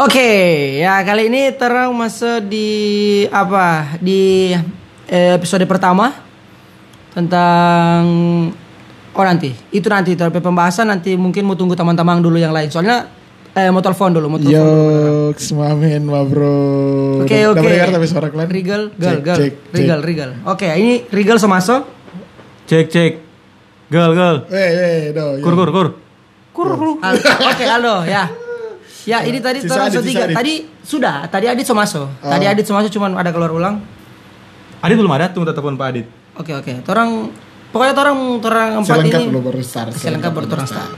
Oke, ya kali ini terang masuk di apa? Di eh, episode pertama tentang oh nanti itu nanti tapi pembahasan nanti mungkin mau tunggu teman-teman dulu yang lain soalnya eh mau telepon dulu mau telepon. Yo, semamen ma bro. Oke Udah- oke. mendengar tapi suara kalian? Regal, Cek, gal, gal, cek, cek. Regal, Regal. Oke, ini Regal Somaso. Cek cek. Gal gal. Eh, eh, do. Kur kur kur. Kur, kur. Oke, halo ya. Ya, ini tadi Sisa orang Adit, tiga. Adit. Tadi sudah, tadi Adit Somaso. Tadi Oh. Adit Somaso cuman ada keluar ulang. Adit belum ada, tunggu telepon Pak Adit. Oke, oke. Orang pokoknya orang orang empat Selengkap ini lo baru start. selengkap baru orang start.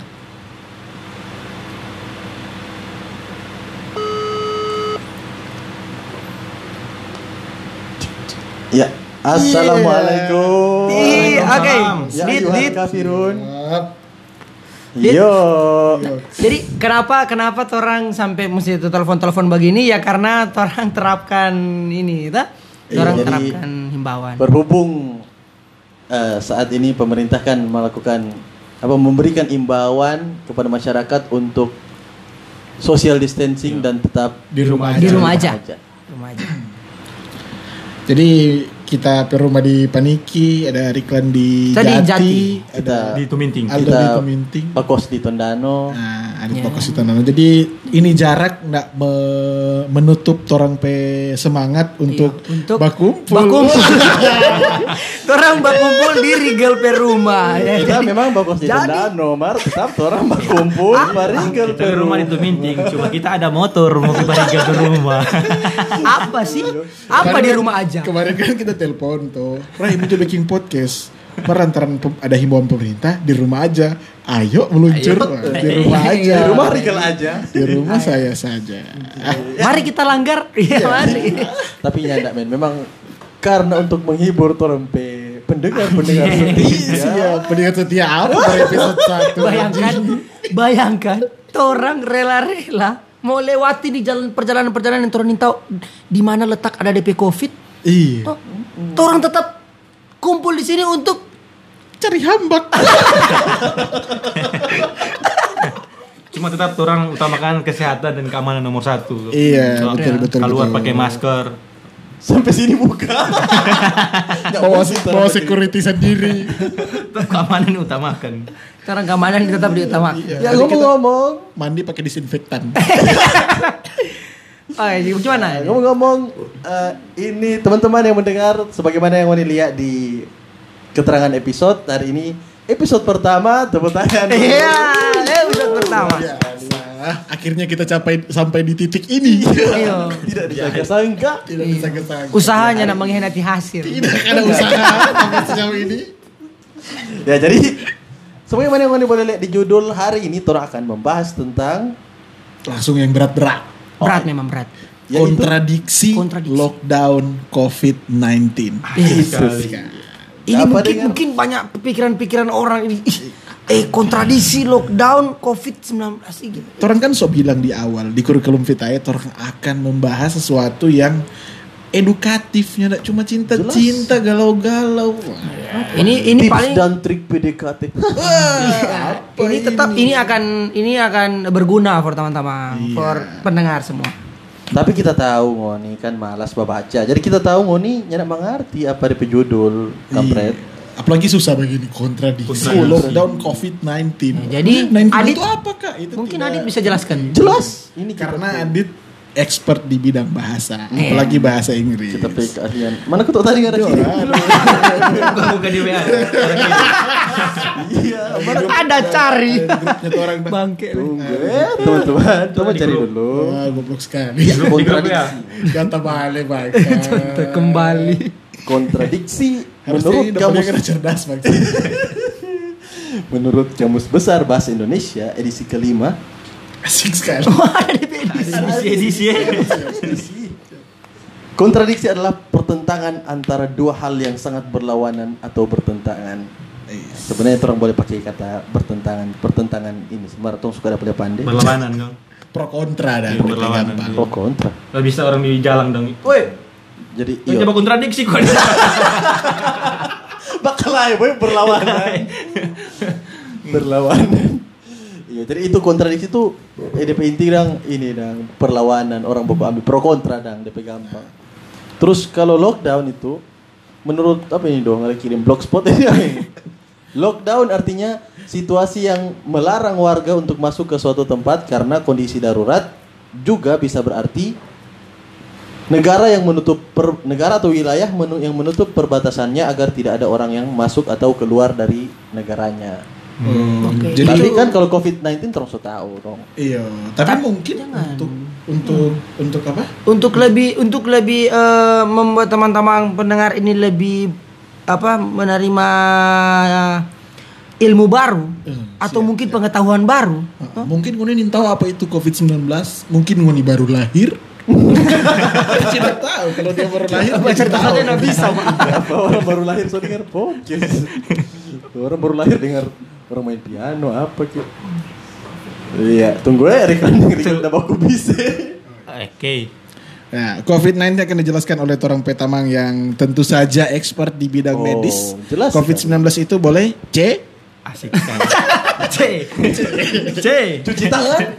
Ya, assalamualaikum. Ih, oke. Ya, Dit, Dit. Yo. Jadi kenapa kenapa orang sampai mesti telepon-telepon begini ya karena orang terapkan ini, ta? Iya, Orang jadi- terapkan himbauan. Berhubung eh, saat ini pemerintah kan melakukan apa memberikan imbauan kepada masyarakat untuk social distancing dan tetap Di rumah Di aja. rumah aja. Rumah aja. Jadi kita ke rumah di Paniki, ada Riklan di Jati, Jati. ada Di Tuminting. Aldo Kita- di Tuminting. Pak Kos di Tondano. Nah, ada Ya. fokus di Tondano. Jadi ini jarak nggak me- menutup orang pe semangat untuk, Iya, untuk bakumpul. Bakumpul. orang bakumpul di Regal Perumah. Ya, Kita jadi- memang Pak Kos di jadi- Tondano, Mar tetap orang berkumpul Maringgal Kita di rumah di Tuminting, cuma kita ada motor mau ke Bariga ke rumah. apa sih? Apa di rumah aja? Kemarin kan kita telepon tuh, Rai muncul bikin podcast. Perantaran ada himbauan pemerintah di rumah aja. Ayo meluncur Wah, di rumah aja. Di rumah Ringgal aja. Di rumah saya saja. Ah, Mari kita langgar. Iya, mari. Tapi nyanda men, memang karena untuk menghibur orang pe pendengar-pendengar Iya. setia. Siap, pendengar setia apa dari episode 1 Bayangkan, bayangkan, orang rela-rela mau lewati di jalan perjalanan-perjalanan yang orang tahu di mana letak ada DP COVID. Iya. Toh orang tetap kumpul di sini untuk Cari hambak. Cuma tetap orang utamakan kesehatan dan keamanan nomor satu. Iya, So, betul, betul, Keluar betul. pakai masker. Sampai sini buka. bawa, bawa security sendiri. Tetap keamanan utamakan. orang keamanan tetap diutamakan. Iya. Ya ngomong-ngomong, mandi pakai disinfektan. Oh, ya, gimana? ngomong-ngomong, eh, ini teman-teman yang mendengar, sebagaimana yang Wani lihat di keterangan episode hari ini, episode pertama tepuk tangan. Iya, episode pertama. Biasa. Akhirnya kita capai sampai di titik ini. Ayo. Tidak disangka-sangka. Tidak bisa kesangka. Usahanya nak mengkhianati hasil. Tidak ada usaha sampai sejauh ini. Ya jadi, sebagaimana yang boleh lihat di judul hari ini, Tora akan membahas tentang Langsung yang berat-berat. Berat memang berat. Yaitu- kontradiksi, Kontradiksi. lockdown COVID-19. itu. Ini Apa mungkin dengan- mungkin banyak pikiran-pikiran orang ini. Eh kontradiksi lockdown COVID-19 gitu. Orang kan so bilang di awal di kurikulum vitae orang akan membahas sesuatu yang edukatifnya tidak cuma cinta-cinta galau-galau. Wah, Ini ini tips paling dan trik PDKT. ini tetap ini akan ini akan berguna for teman-teman, Iya. for pendengar semua. Tapi kita tahu Ngoni kan malas baca. Jadi kita tahu Ngoni nyak mengerti apa di judul kampret. Iya. Apalagi susah begini kontradiksi. Kontradiksi. Lockdown COVID-19. Jadi, 19 Adit- itu apa kak? Itu Mungkin tidak- Adit bisa jelaskan. Jelas. Ini karena Adit expert di bidang bahasa, Iya. apalagi bahasa Inggris. kita pe keahlian. Mana ketuk tadi nggak ada kiri? Buka di WA. Iya. Mana Ada cari. Tuh orang. Bangke. Tunggu eh teman-teman. Coba cari dulu. Wah, goblok sekali. Ya. Kontradiksi. Kata balik baik. Kembali. Kontradiksi menurut kamus cerdas menurut kamus besar bahasa Indonesia edisi kelima. Asik sekali. Edisi edisi. Kontradiksi adalah pertentangan antara dua hal yang sangat berlawanan atau bertentangan. Sebenarnya orang boleh pakai kata bertentangan, pertentangan ini. Sebenarnya orang suka ada boleh pandai. Berlawanan dong. Pro kontra dah. Iya, berlawanan. Pro kontra. Gak bisa orang di jalan dong. Woi, Jadi iya. coba kontradiksi kok. Bakalai boy berlawanan. berlawanan. Iya, jadi itu kontradiksi itu eh, DP inti dang ini dang perlawanan orang baku ambil pro kontra dang DP gampang. Terus kalau lockdown itu menurut apa ini dong ada kirim blogspot ini. lockdown artinya situasi yang melarang warga untuk masuk ke suatu tempat karena kondisi darurat juga bisa berarti negara yang menutup per- negara atau wilayah yang menutup perbatasannya agar tidak ada orang yang masuk atau keluar dari negaranya. Hmm, Oke. Jadi Tapi kan kalau COVID-19 terus tahu dong. iya, tapi mungkin untuk untuk untuk apa? Untuk lebih untuk lebih eh, membuat teman-teman pendengar ini lebih apa menerima eh, ilmu baru Hmm, atau mungkin pengetahuan baru. Ah, Mungkin ngoni tahu apa itu COVID-19, mungkin ngoni baru lahir. Tidak tahu kalau dia baru lahir. dia Cerita tahu. saja nggak bisa, Pak. Apa orang baru lahir so dengar podcast. orang baru lahir dengar orang main piano apa gitu. Iya, tunggu ya Erik Erik udah baku bisa. Oke. Nah, COVID-19 akan dijelaskan oleh orang Petamang yang tentu saja expert di bidang Oh, medis. jelas COVID-19 itu boleh C, Asik sekali. C. C. Cuci tangan.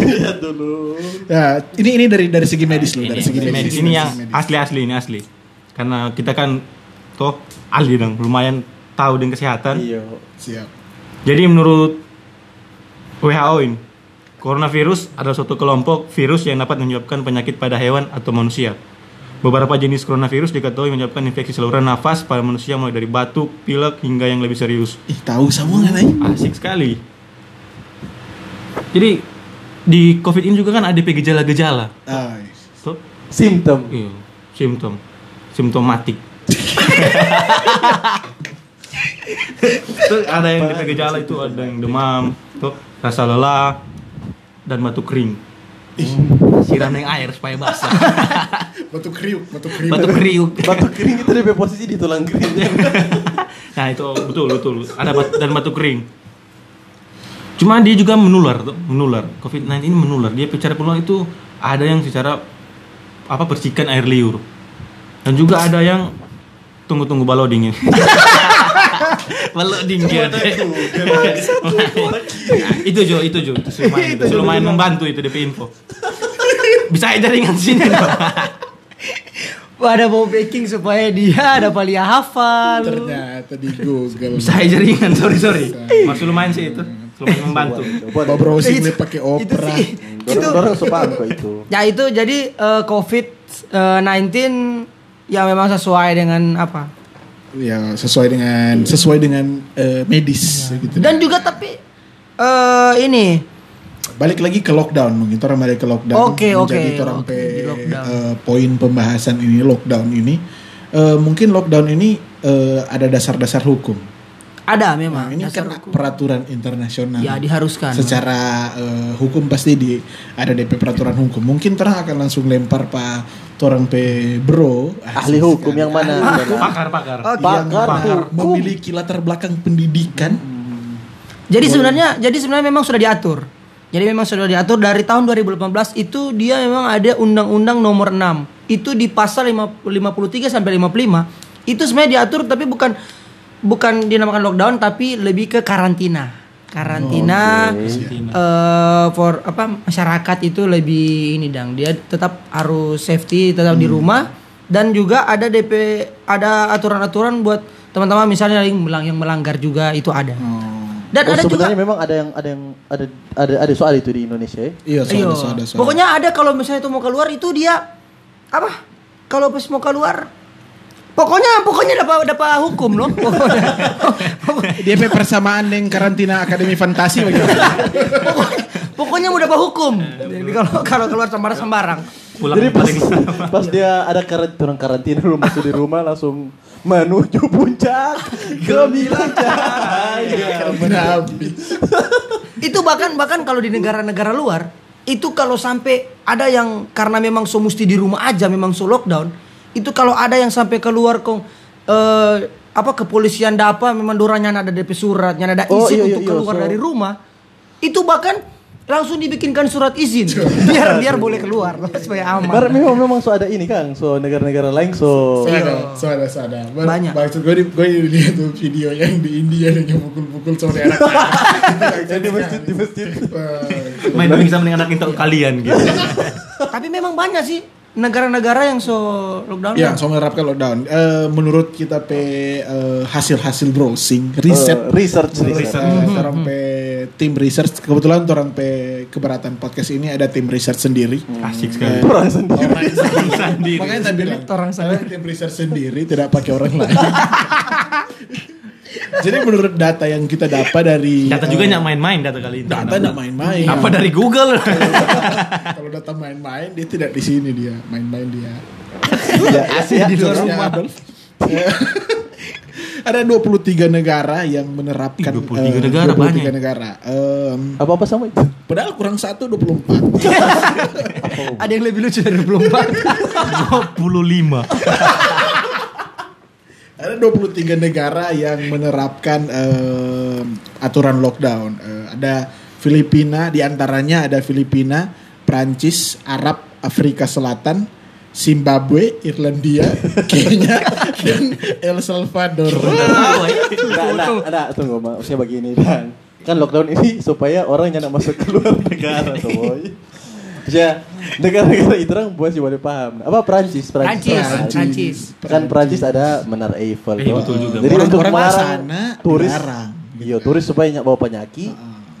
Lihat dulu. Ya, ini ini dari dari segi medis loh, dari Ini, segi ini, medis. ini dari yang segi medis. asli asli ini asli. Karena kita kan toh ahli dong, lumayan tahu dengan kesehatan. Iya. Siap. Jadi menurut WHO ini, coronavirus adalah suatu kelompok virus yang dapat menyebabkan penyakit pada hewan atau manusia. Beberapa jenis coronavirus diketahui menyebabkan infeksi saluran nafas pada manusia mulai dari batuk, pilek hingga yang lebih serius. Ih, tahu semua kan eh? Asik sekali. Jadi di COVID ini juga kan ada gejala-gejala. Ah, Tuh, Simptom. iya, simptom, simptomatik. tuh ada yang DP gejala itu ada yang demam, tuh rasa lelah dan batuk kering. Siram dengan air supaya basah. batuk kriuk, batuk kriuk. batuk kriuk. Batuk kering itu dia posisi di tulang kering. nah itu betul betul ada bat dan batuk kering. Cuma dia juga menular tuh, menular. COVID-19 ini menular. Dia secara penular itu ada yang secara apa percikan air liur. Dan juga ada yang tunggu-tunggu baloding ini. baloding dia. itu Jo, itu Jo. Itu lumayan, itu lumayan membantu itu DP info. Bisa aja jaringan sini. Ada mau baking supaya dia dapat lihat hafal. Ternyata di Google. Bisa aja jaringan, sorry sorry. Masih lumayan sih itu. Lumayan membantu. Bawa browsing nih pakai Itu Opera. Itu Orang itu. Ya itu jadi eh, COVID-19 yang memang sesuai dengan apa? Ya, sesuai dengan sesuai dengan eh, medis gitu. Dan juga tapi eh ini. Balik lagi ke lockdown mungkin orang balik ke lockdown Oke, oke, menjadi orang pe di lockdown. eh, poin pembahasan ini lockdown ini. Eh, mungkin lockdown ini eh, ada dasar-dasar hukum ada nah, memang ini dasar kan hukum. peraturan internasional Ya diharuskan. secara eh, hukum pasti di ada DP peraturan hukum mungkin orang akan langsung lempar pak orang pe bro Ahli asik hukum sekali. yang mana? Ahli hukum Pakar pakar. Oh, yang Pakar hukum. memiliki latar belakang pendidikan Jadi sebenarnya jadi sebenarnya memang sudah diatur. Jadi memang sudah diatur dari tahun 2018 itu dia memang ada undang-undang nomor 6. Itu di pasal 5 53 sampai 55 itu sebenarnya diatur tapi bukan bukan dinamakan lockdown tapi lebih ke karantina. Karantina eh, for apa masyarakat itu lebih ini dang dia tetap harus safety tetap di rumah dan juga ada DP ada aturan-aturan buat teman-teman misalnya yang melang- yang melanggar juga itu ada. Dan oh, ada juga sebenarnya memang ada yang ada yang ada ada ada soal itu di Indonesia ya. iya soal Ayo. soal soal Pokoknya ada kalau misalnya itu mau keluar itu dia apa? Kalau pas mau keluar pokoknya pokoknya dapat dapat hukum loh. Pokoknya, pokoknya, DP persamaan dengan karantina akademi fantasi bagaimana pokoknya, pokoknya mau dapat hukum. Jadi kalau kalau keluar sembarang-sembarang. Pulang Jadi pas, paling pas dia ada karantina, orang karantina lu masuk di rumah langsung menuju puncak gemilang cahaya. Nabi. Itu bahkan bahkan kalau di negara-negara luar itu kalau sampai ada yang karena memang so mesti di rumah aja memang so lockdown itu kalau ada yang sampai keluar kong eh, apa kepolisian dapa memang doranya ada DP surat, nyana ada Oh, izin iya, iya, untuk iya, keluar so- dari rumah itu bahkan langsung dibikinkan surat izin biar biar boleh keluar supaya aman. Bar memang memang so ada ini Kang, so negara-negara lain so So ada, so ada, so ada. Bar- Banyak. Maksud gue, di- gue lihat tuh video yang di India yang pukul-pukul saudara. yang di masjid di masjid. Main sama dengan anak intok kalian gitu. Tapi memang banyak sih negara-negara yang so lockdown. Ya, so menerapkan lockdown. Eh, menurut kita pe eh, hasil-hasil browsing, riset, Eh, research research. eh, orang pe tim research. Kebetulan orang pe keberatan podcast ini ada tim research sendiri. Asik sekali. Orang sendiri. Sendiri. Makanya tadi Orang saya tim research sendiri tidak pakai orang lain. Jadi menurut data yang kita dapat dari Data juga eh, nyak main-main data kali ini. data nggak main-main. Apa dari Google? Kalau data main-main dia tidak di sini dia, main-main dia. Ya, ya, di luar rumah. Adolf. Ada 23 negara yang menerapkan Ih, 23 eh, negara, 23 banyak. negara. Em, Apa-apa sama itu? padahal kurang satu 24. Ada yang lebih lucu dari 24. 25. Ada 23 negara yang menerapkan em, aturan lockdown. Eh, ada Filipina, di antaranya ada Filipina, Prancis, Arab, Afrika Selatan, Zimbabwe, Irlandia, Kenya, dan El Salvador. Ya. Nah, nah, nah, tunggu maksudnya begini dan kan lockdown ini supaya orang jangan masuk keluar negara tuh boy. Ya, negara-negara itu orang buat sih boleh paham. Apa Prancis? Prancis, Prancis. Prancis. Kan Prancis ada Menara Eiffel. Eh, betul juga. Jadi Orang- untuk orang melarang turis, iya turis supaya nggak bawa penyakit,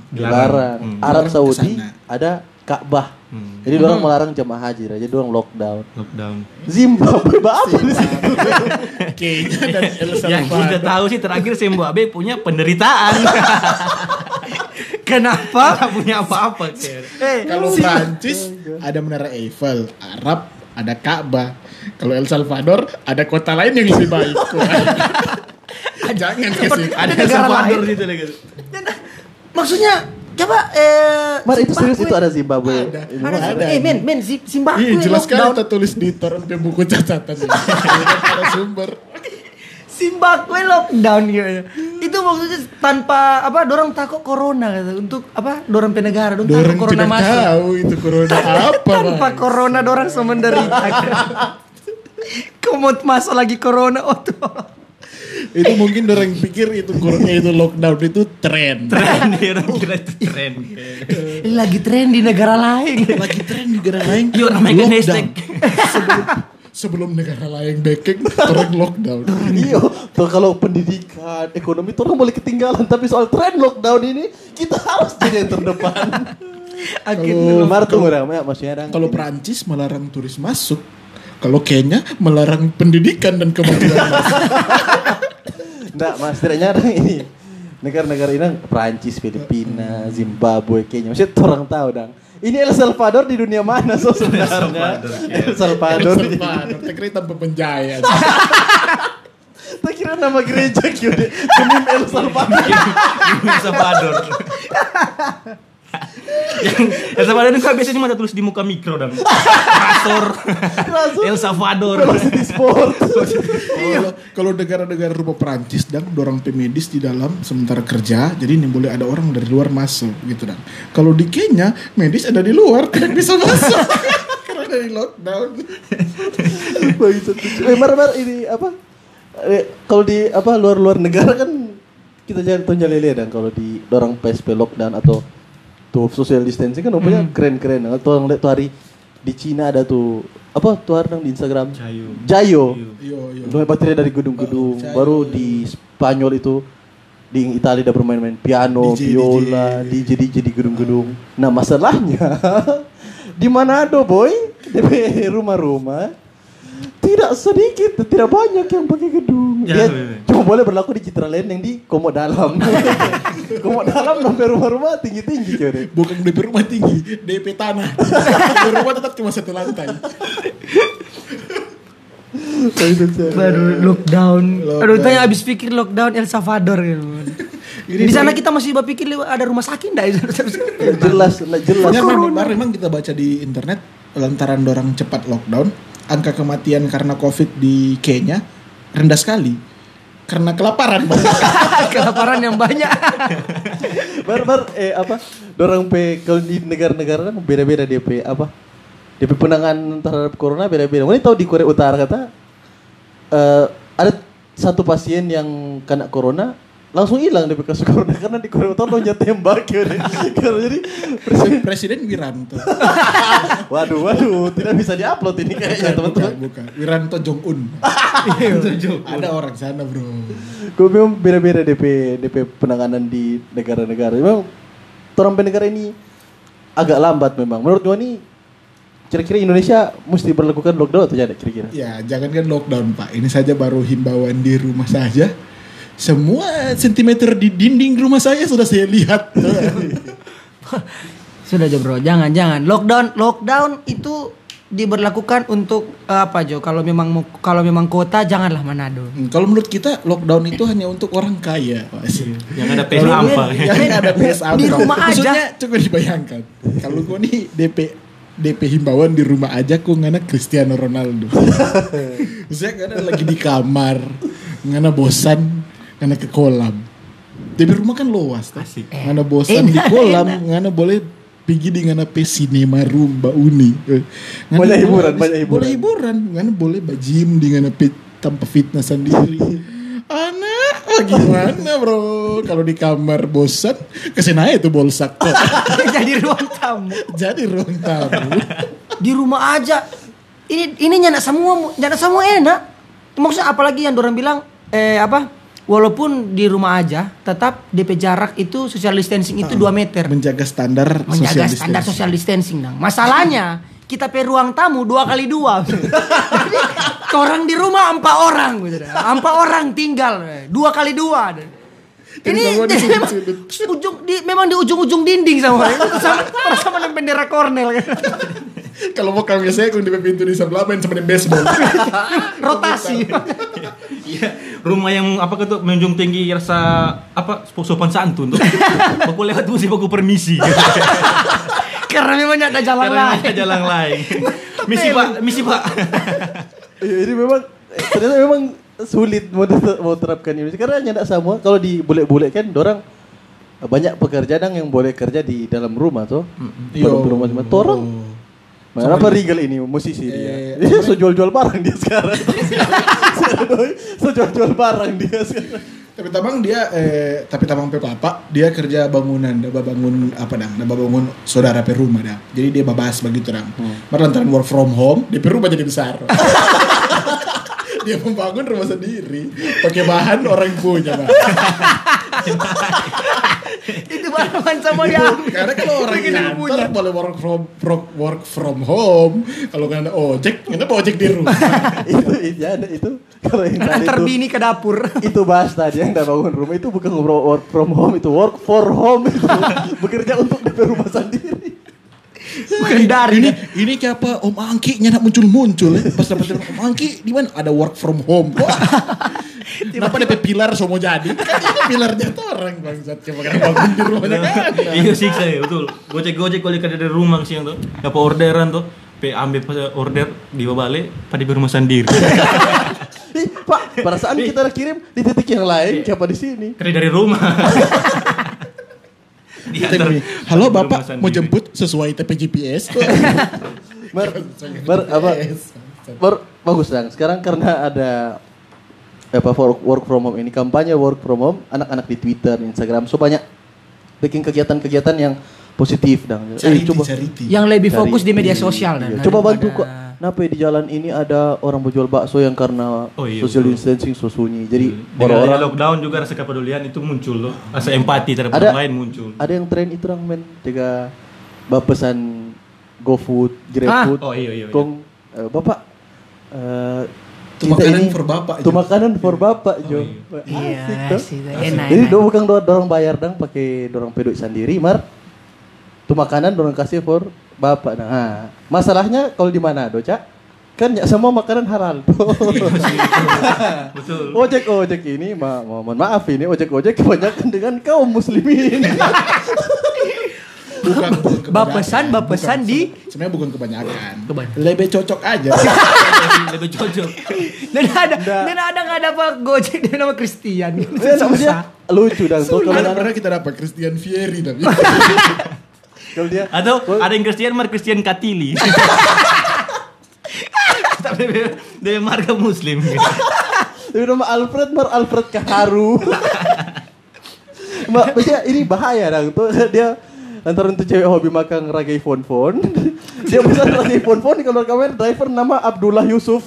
Dilarang. dilarang. Hmm. Arab Saudi ke sana. ada Ka'bah. Hmm. Jadi orang melarang jemaah haji, jadi orang lockdown. Lockdown. Zimbabwe apa di situ? Yang kita tahu sih terakhir Zimbabwe punya penderitaan. Kenapa? Nggak punya apa-apa. kayak. Eh, Kalau Prancis ada Menara Eiffel, Arab ada Ka'bah. Kalau El Salvador ada kota lain yang lebih baik. Jangan ke situ. Ada negara Salvador lain. situ lagi. maksudnya coba eh Mar itu serius itu ada Zimbabwe. Ada. Ada. Ada. eh men, men, Zim- Zimbabwe Iya jelas sekali lockdown. tertulis di torrent pe buku catatan ada sumber. Zimbabwe lockdown gitu. Itu maksudnya tanpa apa dorong takut corona gitu. Untuk apa? Dorong pe negara, dorong takut Dorang corona masuk. tahu itu corona apa. Tanpa Bang. corona dorang so menderita. Kau mau masuk lagi corona oh tuh. itu mungkin orang pikir itu corona itu lockdown itu tren. Tren dia orang kira itu tren. Lagi tren di negara lain. Lagi tren di negara lain. Yuk namanya hashtag. Sebelum negara lain backing orang lockdown. Iya, tuh kalau pendidikan, ekonomi tuh orang boleh ketinggalan, tapi soal tren lockdown ini kita harus jadi yang terdepan. Kalau Mar tuh orang, ya, maksudnya orang. kalau Prancis melarang turis masuk, kalau Kenya melarang pendidikan dan kemajuan masuk. Enggak, mas, setidaknya orang ini negara-negara ini Prancis, Filipina, Zimbabwe, Kenya. Maksudnya orang tahu dong. Ini El Salvador di dunia mana so sebenarnya? El Salvador. El Salvador, tak kira tanpa penjaya. Tak kira nama gereja kira Kenim El Salvador. El Salvador. yang El Salvador itu kan biasanya cuma ada tulis di muka mikro dan Pastor El Salvador. Velocity Sport. Kalau kalau negara-negara rupa Prancis dan dorang pemedis di dalam sementara kerja, jadi ini boleh ada orang dari luar masuk gitu dan. Kalau di Kenya medis ada di luar tidak bisa masuk karena dari lockdown. Eh, mar, mar, ini apa? Eh, kalau di apa luar-luar negara kan kita jangan tonjol lele dan kalau di dorang PSP lockdown atau tuh social distancing kan rupanya keren-keren. Atau orang lihat tuh hari di Cina ada tuh apa tuh hari nang di Instagram Jayo. Jayo. Yo yo. Lu baterai dari gedung-gedung. Jayo. Baru di Spanyol itu di Italia ada bermain-main piano, DJ, biola, DJ DJ di gedung-gedung. Nah masalahnya di Manado boy, DP rumah-rumah tidak sedikit, tidak banyak yang pakai gedung. Ya, Dia bener. cuma boleh berlaku di Citra Land yang di Komo Dalam. Komo Dalam sampai rumah-rumah tinggi-tinggi. Bukan DP rumah tinggi, DP tanah. DP rumah tetap cuma satu lantai. Baru lockdown. Aduh, tanya habis pikir lockdown El Salvador gitu. Di sana kita masih berpikir ada rumah sakit enggak? jelas, jelas. Ya, memang, memang kita baca di internet lantaran dorang cepat lockdown, angka kematian karena COVID di Kenya rendah sekali. karena kelaparan. Kelaparan yang banyak. Bar bar eh apa? Dorang pe kalau di negara-negara kan beda-beda DP apa? DP penanganan terhadap corona beda-beda. Mana tahu di Korea Utara kata eh ada satu pasien yang kena corona langsung hilang DP kasus corona karena di Korea Utara dia tembak ya. Karena jadi Presiden, Presiden Wiranto. waduh waduh tidak bisa diupload ini kayaknya teman-teman. Bukan, bukan. Wiranto Jong Un. Ada orang sana bro. Gue memang beda-beda DP DP penanganan di negara-negara. Memang orang negara ini agak lambat memang. Menurut gue nih kira-kira Indonesia mesti berlakukan lockdown atau tidak kira-kira? Ya jangan kan lockdown pak. Ini saja baru himbauan di rumah saja. Semua sentimeter di dinding rumah saya sudah saya lihat. Sudah Jo bro, jangan jangan. Lockdown lockdown itu diberlakukan untuk eh, apa Jo? Kalau memang kalau memang kota janganlah Manado. Hmm, Kalau menurut kita lockdown itu hanya untuk orang kaya, Pak. Yang ada PS gue- Yang ada PS Di ampa. rumah aja. Maksudnya coba dibayangkan. Kalau gue nih DP DP himbauan di rumah aja kok ngana Cristiano Ronaldo. Maksudnya ngana lagi di kamar, ngana bosan, ngana ke kolam. Di rumah kan luas. Asik. Ngana bosan di Enak, kolam, ngana boleh pergi di ngana pe cinema room Mbak Uni. Eh, ngana Banyak boleh- hiburan, banyak hiburan. Boleh hiburan, ngana boleh bajim di ngana pe tanpa fitness sendiri. Anak, oh gimana bro? Kalau di kamar bosan, ke sini aja tuh bolsak. Jadi ruang tamu. Jadi ruang tamu. Di rumah aja. Ini ini nyana semua nyana semua enak. Maksudnya apalagi yang orang bilang eh apa? Walaupun di rumah aja, tetap DP jarak itu social distancing itu 2 meter. Menjaga standar menjaga social standar distancing. social distancing dong. Masalahnya kita pe ruang tamu dua kali dua. Jadi orang di rumah empat orang gitu. Empat orang tinggal dua kali dua. Ini di memang, sudut-sudut. ujung di memang di ujung-ujung dinding sama sama sama dengan bendera Cornell kan. Kalau mau kami saya kung di pintu di sebelah main sama di baseball. Rotasi. Iya, rumah yang apa gitu menjunjung tinggi rasa apa sopan santun tuh. Aku lewat tuh sih aku permisi. Karena memang ada jalan Karena lain. ada jalan lain. Misi Pak, misi Pak. Iya, ini memang ternyata memang sulit mau, mau terapkan ini karena nyedak semua kalau di bule-bule kan dorang eh, banyak pekerja dang yang boleh kerja di dalam rumah tuh. Yo. rumah cuma torang. Mana apa Regal ini musisi dia. Dia so jual-jual barang dia sekarang. so jual-jual barang dia sekarang. tapi tabang dia eh tapi tabang pe papa dia kerja bangunan dia bangun apa dang dia bangun saudara pe rumah dah jadi dia babas begitu dang hmm. lantaran work from home di pe rumah jadi besar dia membangun rumah sendiri. Pakai bahan orang punya bang. Itu barengan sama dia. karena kalau orang punya. boleh work from work, work from home. Kalau nggak ada ojek nggak ada ojek di rumah. Itu ya, itu. Kalau yang tadi Antar itu bini ke dapur. itu bahas tadi yang udah bangun rumah itu bukan work from home itu work for home itu. Bekerja untuk DP rumah sendiri Bukan dari. ini ini kayak apa Om Angki nyana muncul muncul ya pas dapat telepon, Om Angki di mana ada work from home Wah. kenapa ada pilar semua jadi kan ini pilarnya tuh orang bangsat coba kan bangun di rumahnya kan Iya sih saya betul. Gojek gojek kalau kerja dari rumah siang tuh. Dapat orderan tuh. Pe ambil pas order di balik pada di rumah sendiri. Ih, Pak, perasaan kita kirim di titik yang lain, siapa di sini? Kerja dari rumah. Begini, halo bapak mau jemput sesuai TP GPS Bar, bar apa? Bar, bagus dong. Sekarang karena ada apa work, work from home ini kampanye work from home, anak-anak di Twitter, Instagram, so banyak bikin kegiatan-kegiatan yang positif dong. Charity, coba charity. Yang lebih fokus di media iya, sosial iya. dan Coba bantu kok. Kenapa di jalan ini ada orang berjual bakso yang karena Oh, iya, social betul. distancing sunyi. Jadi adanya orang-orang lockdown juga rasa kepedulian itu muncul loh. Rasa empati terhadap Ada- orang lain muncul. ada yang tren itu orang men jika bapesan GoFood, GrabFood, Oh, iya, iya, iya. Kong, eh, bapak eh, Itu makanan ini- for bapak, Itu makanan for bapak Jo. Iya, Asik, enak. Jadi enak. do bukan do- dorong bayar dong pakai dorong peduk sendiri, mar. Itu makanan dorong kasih for bapak. Nah, ah. masalahnya kalau di mana, do cak? Kan ya semua makanan halal. Betul. ojek ojek ini, ma mohon maaf ini ojek ojek kebanyakan dengan kaum muslimin. bukan, bukan Bapesan, bapesan di- sebe- sebenarnya bukan kebanyakan. Kebanyakan. Lebih cocok aja. Lebih cocok. Dan ada Nggak. dan ada nggak ada apa Gojek dengan nama Christian. Ya, maksudnya lucu dan kalau Ada pernah kita dapat Christian Fieri tapi. kalau dia Atau ada yang Christian mar Christian Katili. Tapi dia- dia marga muslim. Tapi nama Alfred Mar Alfred Kaharu. Mbak, maksudnya ini bahaya dong tuh dia antara untuk cewek hobi makan ragai phone phone dia pesan ragai phone phone kalau kamera driver nama Abdullah Yusuf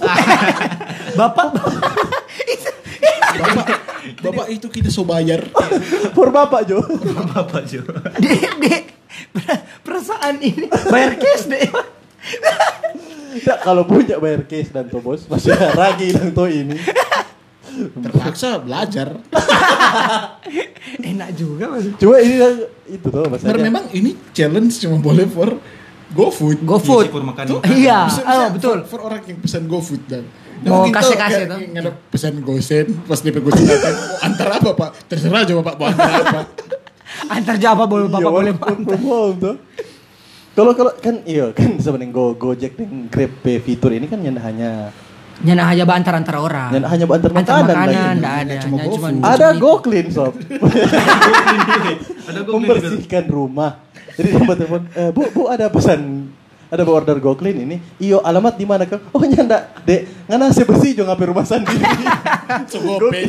Bapak Bapak, Bapak itu kita so bayar. for bapak Jo Bapak Jo. Dek, dek, perasaan ini bayar cash deh. Nggak, kalau punya bayar cash dan tuh bos masih ragi dan tuh ini Terpaksa belajar. Enak juga mas. cuma ini itu tuh maksudnya memang ini challenge cuma boleh for GoFood. GoFood. Iya sih, for makan Tuh, makanan. Iya, bisa- oh, bisa betul. For, for orang yang pesan GoFood dan Mau Nah, kasih-kasih kayak- tuh. ada pesan gosen pas dia gosen datang "Oh, antar apa pak terserah coba pak mau antar apa Antar boleh bapak Iya, boleh from home tuh. Kalau kalau kan iya kan sebenarnya Go Gojek dan Grab Pay fitur ini kan yang hanya Jangan hanya antar antar orang. yang hanya antar Antar makanan, makanan, lagi. enggak ada. Cuma cuman- Ada Go. Clean Sob. Ada gue Membersihkan rumah. Jadi buat telepon, "Eh, Bu, Bu ada pesan ada bu order Go Clean ini. Iyo alamat di mana? Oh nyanda, dek. Ngana saya bersih jo ngapain rumah sendiri. so GoPay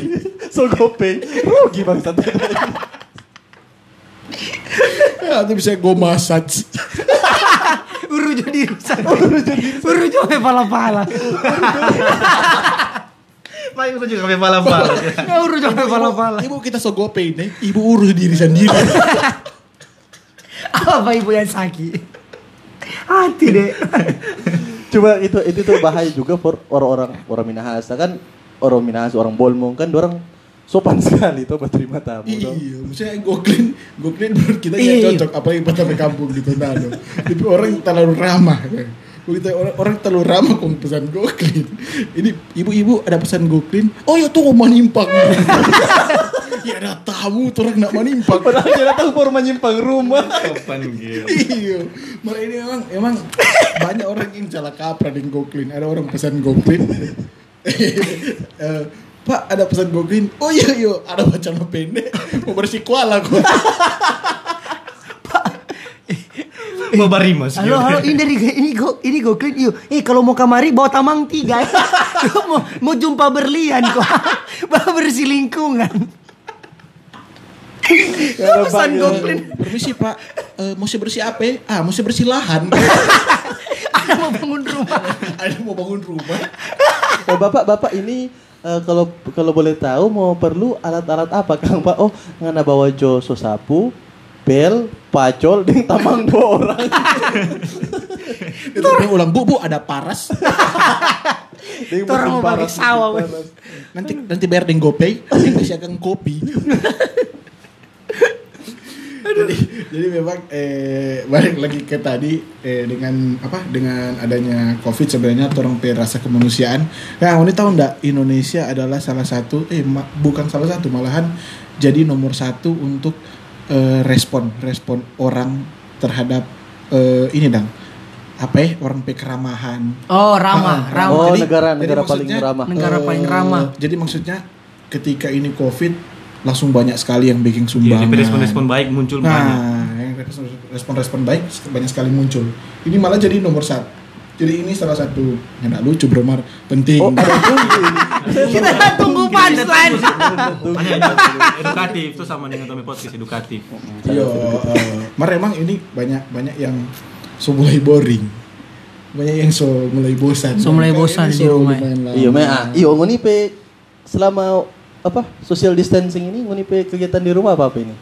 so GoPay. Rugi bangsat. ya, atau bisa go massage Urujo diri sana. Urujo sampai pala-pala. Paling itu juga sampai pala-pala. Ya urujo sampai pala-pala. ibu kita so GoPay nih ibu urus diri sendiri Apa ibu yang sakit? Hati deh. Coba itu itu tuh bahaya juga for orang-orang orang Minahasa kan orang Minahasa orang Bolmong kan orang sopan sekali tuh buat terima tamu. iya maksudnya go clean go clean menurut kita Iya, ya iya. cocok apalagi pas sampai kampung gitu nah loh. tapi orang terlalu ramah kan. Begitu orang, orang terlalu ramah kok pesan go clean ini ibu-ibu ada pesan go clean oh ya tuh mau nimpang ya ada tamu tuh orang nak manimpang Padahal dia datang for menyimpang rumah. Sopan gitu. Iya, malah ini emang emang banyak orang yang salah kaprah di GoClean. Ada orang pesan GoClean. Eh, Pak ada pesan GoClean. Oh iya iya, ada wacana pendek. Mau bersih kuala kok. Mau barimas. Halo, halo, ini dari ini go ini go clean yuk. Eh kalau mau kamari bawa tamang tiga. mau mau jumpa berlian kok. Bawa bersih lingkungan. Ada Pesan banyak. go clean. Permisi Pak, Eh, mau bersih apa? Ah, mau bersih lahan. Ada mau bangun rumah. ada mau bangun rumah. Oh, bapak bapak ini eh, kalau kalau boleh tahu mau perlu alat-alat apa Kang Pak? Oh, ngana bawa jo so sapu, bel, pacol, ding tamang dua orang. Itu ulang, Bu, Bu, ada paras. Ding orang mau panas, sawah. Nanti nanti bayar dengan GoPay, yang kasih akan kopi. jadi jadi memang eh, balik lagi ke tadi eh, dengan apa dengan adanya covid sebenarnya orang pe rasa kemanusiaan nah ini tahu ndak Indonesia adalah salah satu eh ma- bukan salah satu malahan jadi nomor satu untuk eh, respon respon orang terhadap eh, ini dang apa ya orang pe keramahan Oh, ramah, Ah, ramah. Oh, Jadi- negara jadi negara paling maksudnya- ramah. Negara Eh, paling ramah. Jadi maksudnya ketika ini COVID langsung banyak sekali yang bikin Iya, sumbangan. DP respon-respon baik muncul banyak. Nah, yang respon- respon-respon baik banyak sekali muncul. Ini malah jadi nomor satu. Jadi ini salah satu yang nggak lucu bro Mar penting. Oh. Kita tunggu punchline. Edukatif itu sama dengan Tommy Podcast edukatif. Iya, eh, Mar emang ini banyak banyak yang so mulai boring. Banyak yang so mulai bosan. So mulai bosan di rumah. Iya, me ah, iyo ngoni pe selama apa social distancing ini ngoni pe kegiatan di rumah apa apa ini?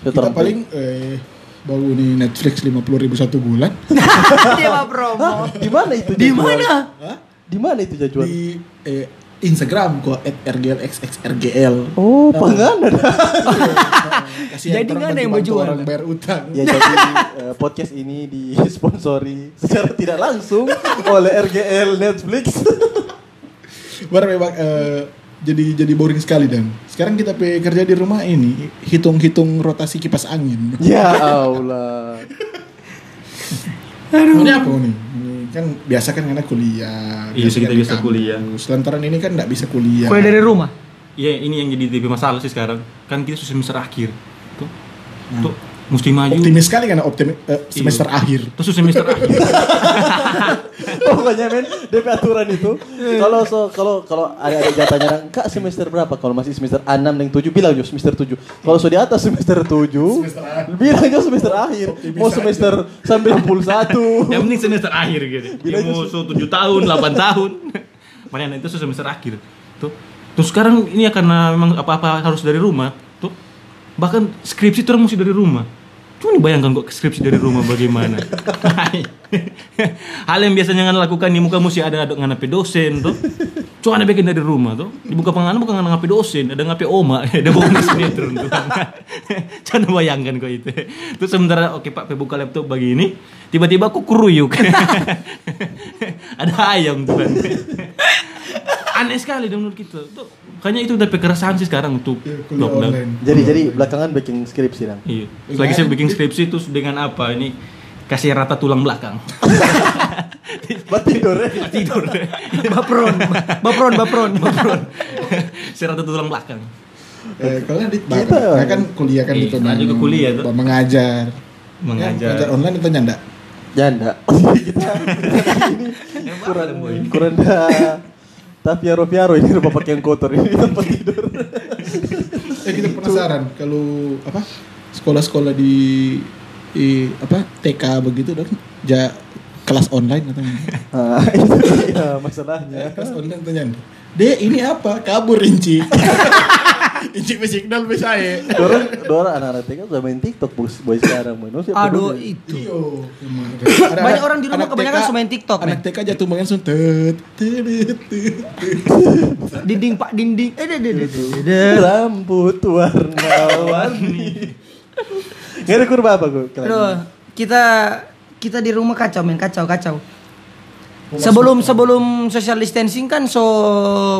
Kita Orang pe- paling eh, baru nih Netflix 50 ribu satu bulan. Dia mah promo. Di mana itu? Di mana? Hah? Di mana itu jajuan? di eh, Instagram kok @rglxxrgl. Oh, pangan ada. Kasihan Jadi nggak ada yang bantu-bantu berjual. orang bayar utang. Ya jadi eh, podcast ini disponsori secara tidak langsung oleh RGL Netflix. Baru memang eh, jadi jadi boring sekali dan sekarang kita pe kerja di rumah ini hitung-hitung rotasi kipas angin. ya Allah. Ini apa nih? Ini kan biasa kan karena kuliah. Iya, kan kita biasa kampus. kuliah. Lantaran ini kan nggak bisa kuliah. Kuliah dari rumah. Iya, ini yang jadi DP masalah sih sekarang. Kan kita sudah semester akhir. Tuh. Hmm. Tuh, mesti maju. Optimis sekali karena optimis eh, semester Iya. akhir. Terus semester akhir. Pokoknya men, DP aturan itu. Kalau so, kalau kalau ada ada jatahnya orang, Kak semester berapa? Kalau masih semester 6 dan 7 bilang jo semester 7. Kalau so di atas semester 7, bilang jo semester akhir. Mau semester 91. yang penting semester akhir gitu. Dia mau so 7 tahun, 8 tahun. Makanya itu so semester akhir. Tuh. Terus sekarang ini ya karena memang apa-apa harus dari rumah. Tuh. Bahkan skripsi itu mesti dari rumah. Cuma bayangkan kok skripsi dari rumah bagaimana. Hal yang biasanya ngan lakukan di muka mesti ada ada ngape dosen tuh. Cuma ada bikin dari rumah tuh. Di buka penganan bukan ngape dosen, ada ngape oma, ada bonus sinetron tuh. Coba bayangkan kok itu. Terus sementara oke Pak, buka laptop begini, tiba-tiba aku keruyuk. ada ayam tuh kan. Aneh sekali dong menurut kita. Tuh, kayaknya itu udah keresahan sih sekarang untuk Iya, kuliah lockdown. online. Jadi jadi belakangan bikin skripsi dong. Iya. Lagi saya bikin skripsi terus dengan apa? Ini kasih rata tulang belakang. Buat tidur ya. Tidur. Bapron, bapron, bapron, bapron. saya rata tulang belakang. Eh, kalau di Kita- nah, kan kuliah kan Iya, gitu. lanjut ke kuliah tuh. Mengajar. Ya, Mengajar. mengajar online atau nyanda? Janda. kita kurang kurang dah. Tapi piaro ini rumah pakai yang kotor ini tempat tidur. Eh kita penasaran kalau apa sekolah-sekolah di, di apa TK begitu dong ja kelas online atau Ah, itu masalahnya. kelas online atau nyanda? Dek ini apa? Kabur Inci. Inci signal bisa ya. Dorang, dorang anak-anak TK udah main TikTok boys, boys sekarang man. Siapa Aduh, itu. Iyo. Banyak orang di rumah kebanyakan suka main TikTok, Anak TK jatuh main langsung tet. Dinding Pak dinding. Eh, deh, deh, deh. Rambut warna-warni. Nggak ada kurva apa gue? Kita kita di rumah kacau men kacau kacau. Sebelum sebelum social distancing kan so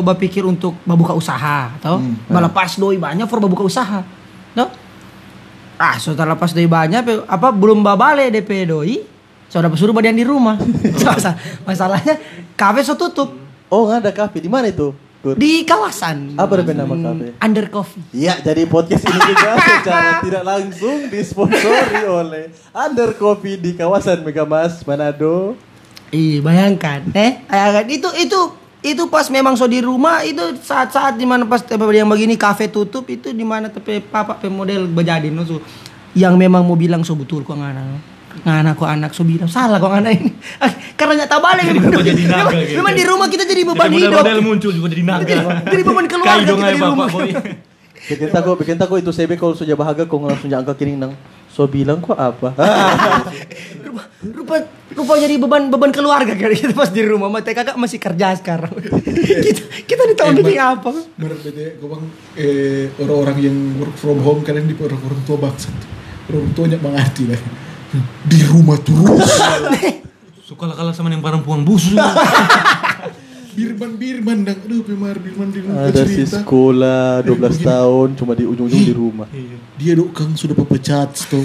berpikir untuk membuka usaha, atau balapas doi banyak for membuka usaha, no? Ah, so lepas doi banyak, apa belum babale DP doi, so dapat suruh badian di rumah. Masa- Masalahnya kafe so tutup Oh nggak ada kafe di mana itu? Kur? di kawasan Apa DP nama kafe? Under Coffee. Iya, jadi podcast ini juga secara tidak langsung disponsori oleh Under Coffee di kawasan Megamas Manado. Ih, bayangkan, eh, bayangkan itu itu itu pas memang so di rumah itu saat-saat di mana pas yang begini kafe tutup itu di mana tepe papa pemodel bejadi no so, yang memang mau bilang so betul kok ngana ngana kok anak so bilang salah kok ngana ini karena nggak tahu balik memang, Kok jadi naga memang, gitu. memang di rumah kita jadi beban Jadi hidup model-model muncul juga jadi naga. jadi beban keluarga kita di bapak rumah. Bikin tako, bikin tako itu CB kalau sudah bahagia kau langsung angka kiri nang. So bilang kok apa? rupa, rupa rupa jadi beban beban keluarga kali kita pas di rumah mah kakak masih kerja sekarang kita kita di tahun Eh, Mak. apa Menurut bete, gue bang eh, orang-orang yang work from home kalian di orang orang tua bangsa. Orang tuanya mengerti lah. Di rumah terus. Suka kalah sama yang perempuan busuk. Birman Birman dang. Aduh, Pemar Birman di rumah Ada si sekolah 12 tahun cuma di ujung-ujung di rumah. Dia dok kang sudah pepecat tuh.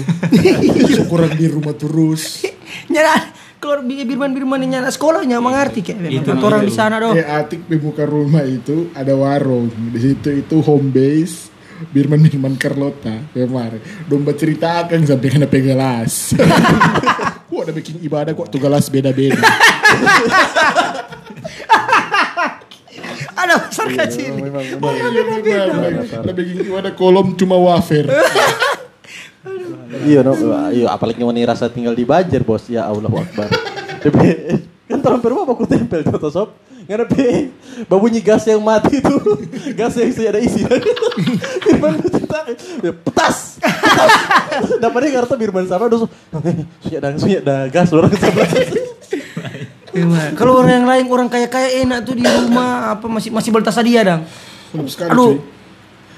Kurang di rumah terus. nyala keluar bi- birman birman yang nyala sekolahnya mengerti kayak Itu memang orang di sana doh Eh Atik di muka rumah itu ada warung. Di situ itu home base. Birman Birman Carlota kemarin. Domba cerita akan sampai kena pegelas. Wah ada bikin ibadah kok tuh gelas beda-beda. Ada besar kecil Memang Ada bikin ibadah kolom cuma wafer. Iya, no, iya apalagi wanita rasa tinggal di Banjar, Bos. Ya Allah Akbar. Tapi kan perlu apa aku tempel tuh sob. Nggak ada pe. Babunyi gas yang mati itu. gas yang sudah ada isi. Birman cerita. ya, Petas. Dapatnya kartu Birman sama dosa. Sunya dah, sunya dah gas orang sebelah. Gimana? kalau orang yang lain orang kaya kaya enak tuh di rumah apa masih masih bertasa dia dang sekali aduh cuy.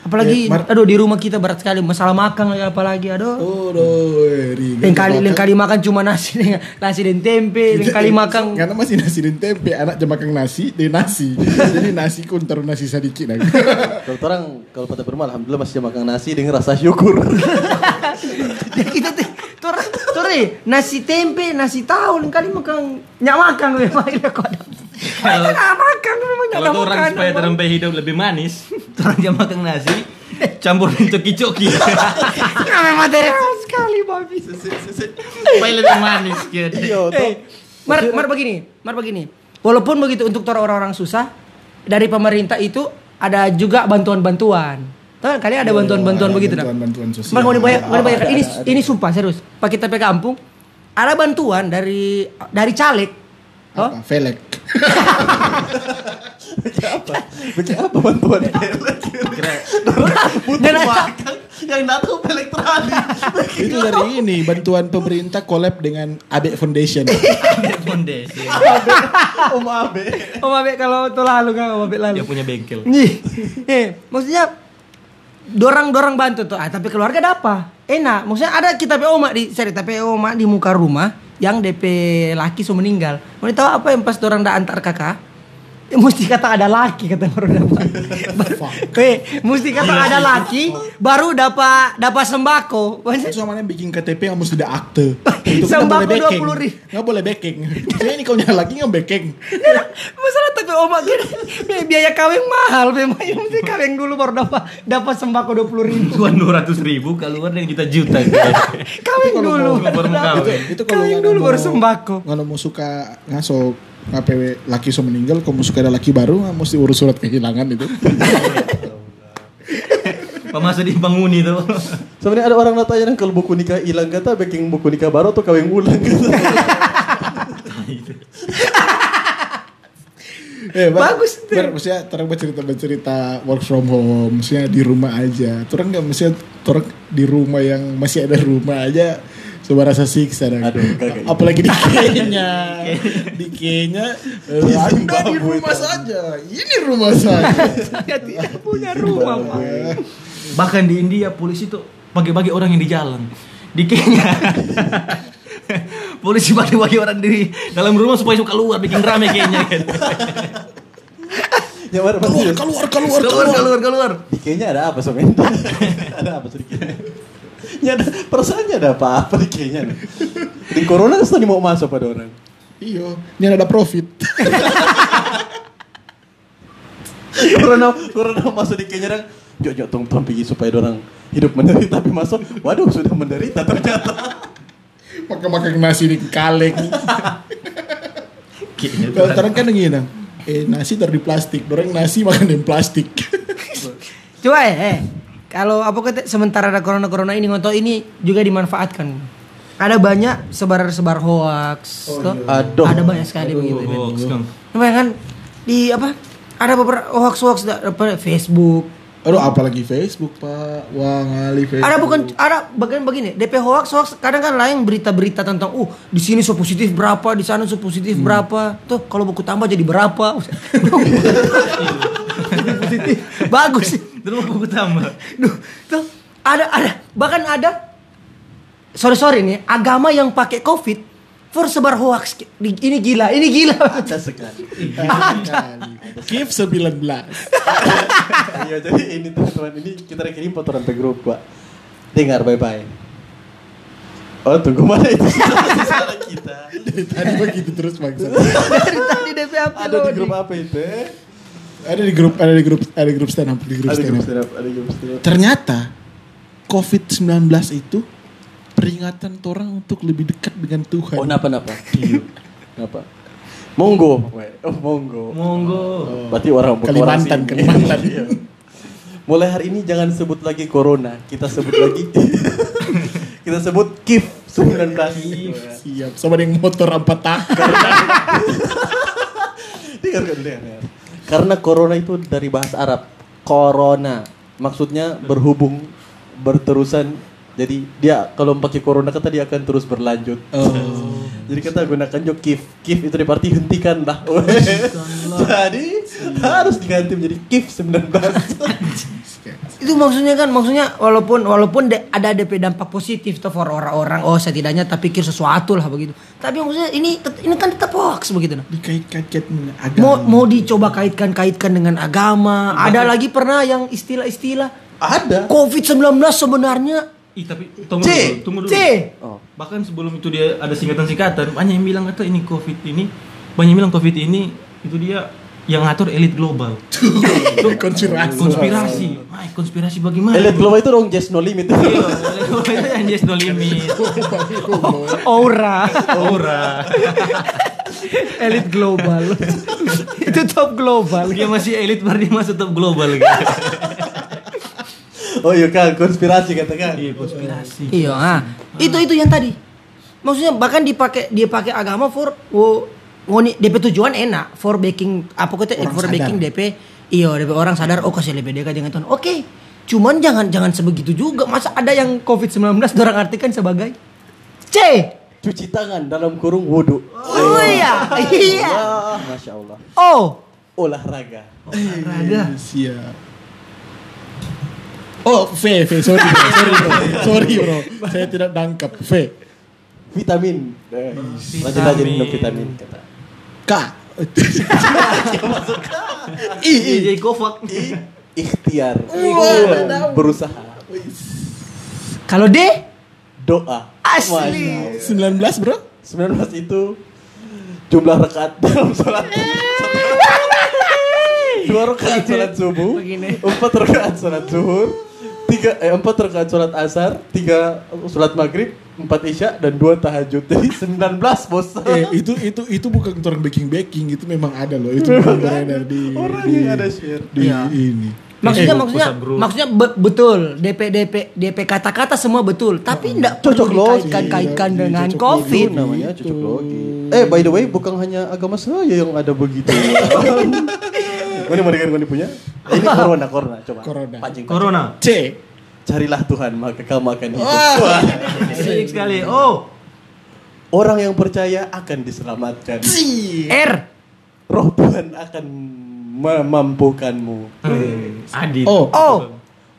apalagi Mar- aduh di rumah kita berat sekali masalah makan lagi apalagi aduh Oh, doh, Riga. lain kali lain kali makan cuma nasi dengan nasi dan tempe lain kali makan Karena masih nasi dan tempe, anak jam makan nasi, dia nasi. Jadi nasi kun taruh nasi sedikit lagi. Kalau orang kalau pada bermal alhamdulillah masih makan nasi dengan rasa syukur. Ya, kita tuh, Tor- sorry, nasi tempe, nasi tahu kali makan nyak makan gue mah ini kok. Kalau nggak makan memang nyak Kalau tuh orang makan. supaya terempe hidup lebih manis, orang dia makan nasi, campurin coki-coki. Memang material sekali babi. supaya lebih manis gitu. Iya, Mar, Mar begini, Mar begini. Walaupun begitu untuk orang-orang susah dari pemerintah itu ada juga bantuan-bantuan. Tahu kan, kalian ada bantuan-bantuan begitu dah. Bantuan-bantuan sosial. Dibayar, mau dibayar. Ada, Ini ada, ada. ini sumpah serius. Pak kita pe kampung ada bantuan dari dari caleg. Oh, Apa? Velek. apa? Bagi apa bantuan Butuh Dan ada- makan yang datang elektronik. Itu dari ini bantuan pemerintah collab dengan Abe Foundation. Fondasi. Om Abe. Om Abe kalau tuh lalu kan Om Abe lalu. Dia punya bengkel. Nih, eh, maksudnya dorang-dorang bantu tuh. Ah, tapi keluarga ada apa? Enak. Maksudnya ada kita pe oma di seri tapi oma di muka rumah yang DP laki so meninggal. Mau tahu apa yang pas dorang dah antar kakak? Mesti kata ada laki kata baru dapat. eh, mesti kata ada laki baru dapat dapat sembako. Maksudnya, Itu sama yang bikin KTP yang mesti ada akte. Itu kan Sembako backing. 20 ribu. Nggak boleh backing. Maksudnya ini kau nyala lagi nggak backing. Masalah tapi oma gini, biaya kawin mahal memang yang mesti kawin dulu baru dapat dapat sembako dua puluh ribu. Tuan dua ratus ribu keluar dengan juta-juta. Kawin dulu. baru mau kawin. Itu kalau Kawin dulu baru sembako. Kalau mau suka ngaso ngapewe laki so meninggal, kalau mau suka ada laki baru nggak mesti urus surat kehilangan itu. Pemasuk di penghuni tuh. Sebenarnya ada orang natanya kalau buku nikah hilang kata backing buku nikah baru atau kawin ulang kata. eh, Bar, Bagus tuh. Bar, maksudnya terang bercerita bercerita work from home, maksudnya di rumah aja. Terang nggak maksudnya terang di rumah yang masih ada rumah aja. Coba rasa siksa dah. Aduh, kagak. Apalagi di Kenya. di Kenya, eh, Di Anda di Zimbabwe rumah saja. Ini rumah saya. Saya tidak punya rumah, Pak. Bahkan di India polisi tuh bagi-bagi orang yang di jalan. Di Kenya. polisi bagi-bagi orang di dalam rumah supaya suka keluar bikin rame kayaknya kan. Ya mana keluar, keluar, keluar, keluar keluar keluar. Di Kenya ada apa sebenarnya? ada apa sih di Kenya? Ya ada perasaannya ada apa-apa nih. Di corona kan mau masuk pada orang. Iya, ini ada profit. corona corona masuk di Kenya dan jok jok tong tong pergi supaya orang hidup menderita tapi masuk waduh sudah menderita ternyata Makan-makan nasi di kaleng. Kayaknya tuh Kalau sekarang kan gini dong. Eh nasi taruh di plastik, orang nasi makan di plastik. Coba eh, eh. Kalau apa kata sementara ada corona corona ini ngotot ini juga dimanfaatkan. Ada banyak sebar-sebar hoax. Oh, iya. Aduh. Ada banyak sekali begitu. hoax. Namanya kan di apa? Ada beberapa hoax-hoax da- apa Facebook. Aduh apalagi Facebook pak, wah ngali Facebook. Ada bukan ada bagian begini, DP hoax hoax kadang kan lain berita-berita tentang uh di sini so positif berapa, di sana so positif berapa. Tuh kalau buku tambah jadi berapa. positif. Bagus. Terus buku tambah. Duh, tuh ada ada. Bahkan ada sorry sorry nih agama yang pakai covid for sebar hoax ini gila ini gila. Ada sekali. Kif 19 iya jadi ini teman-teman ini kita kirim foto sampai grup pak. Dengar bye bye oh tunggu mana itu suara kita. Dari tadi begitu terus bangsa. dari tadi DP upload ada di grup apa itu Ada di grup, ada di grup, ada di grup stand up, di grup ada di stand grup up. stand up ada di grup stand up Ternyata COVID-19 itu peringatan orang untuk lebih dekat dengan Tuhan. oh napa napa iya napa monggo oh monggo Monggo. berarti orang Kalimantan, orang. Kalimantan. Iya. mulai hari ini jangan sebut lagi corona kita sebut lagi kita sebut KIF 19 Siap, sama yang motor empat tak. dengar kan dengar karena corona itu dari bahasa Arab corona. Maksudnya berhubung berterusan. Jadi dia kalau pakai corona kata dia akan terus berlanjut. Oh. jadi kita gunakan jo kif. Kif itu berarti hentikan lah. Jadi harus diganti menjadi kif 19 itu maksudnya kan maksudnya walaupun walaupun de- ada DP dampak positif tuh for orang-orang oh setidaknya tak pikir sesuatu lah begitu tapi maksudnya ini ini kan tetap hoax begitu nah. Dikait-kait dengan mau agama. mau dicoba kaitkan-kaitkan dengan agama ada lagi pernah yang istilah-istilah ada COVID-19 sebenarnya Ih, tapi tunggu C. dulu, tunggu dulu. C. Oh. Bahkan sebelum itu dia ada singkatan-singkatan, banyak yang bilang kata ini Covid ini, banyak yang bilang Covid ini itu dia yang ngatur elit global. konspirasi. Konspirasi. Ay, konspirasi bagaimana? Elit global itu dong just no limit. Iya, elit global itu yang just no limit. Aura. Aura. Elit global. itu top global. Dia masih elit baru dia masuk top global gitu. oh iya kan konspirasi katakan. Iya, konspirasi. Iya, ah. Itu itu yang tadi. Maksudnya bahkan dipakai dia pakai agama for wo, ngoni DP tujuan enak for baking apa kata Orang for sadar. baking DP iya DP orang sadar oh kasih lebih dekat dengan Tuhan. Oke. Cuman jangan jangan sebegitu juga. Masa ada yang COVID-19 orang artikan sebagai C. Cuci tangan dalam kurung wudhu. Oh iya. Iya. Wah, Masya Allah. Oh. Olahraga. Olahraga. Siap. Oh, V, V, sorry bro, sorry bro, sorry bro, saya tidak tangkap. V, Vitamin. Eh, Rajin-rajin minum vitamin kata. K, I, I, Iya, jadi kofak. I, ikhtiar. Berusaha. Kalau D Doa. asli. 19 bro. 19 itu jumlah rakaat dalam sholat. Dua rakaat sholat subuh, empat rakaat sholat zuhur, tiga eh, empat rakaat sholat asar, tiga sholat maghrib, empat isya dan dua tahajud. Jadi 19 bos. Eh, itu itu itu bukan orang baking baking, itu memang ada loh. Itu memang beredar di Orang di, yang ada share. di Iya. ini. Maksudnya Eh, maksudnya maksudnya be- betul DP DP DP kata-kata semua betul tapi enggak perlu Cocok logi. dikaitkan-kaitkan Iya, dengan cocok Covid. Itu namanya cocok logi. Eh by the way bukan hanya agama saya yang ada begitu. Mana mau dengar punya? Ini corona corona coba. Corona. Pancing, pancing. Corona. C. Carilah Tuhan maka kamu akan hidup. Asik sekali. Oh. Orang yang percaya akan diselamatkan. R Roh Tuhan akan memampukanmu. Hmm. Adit. Oh. O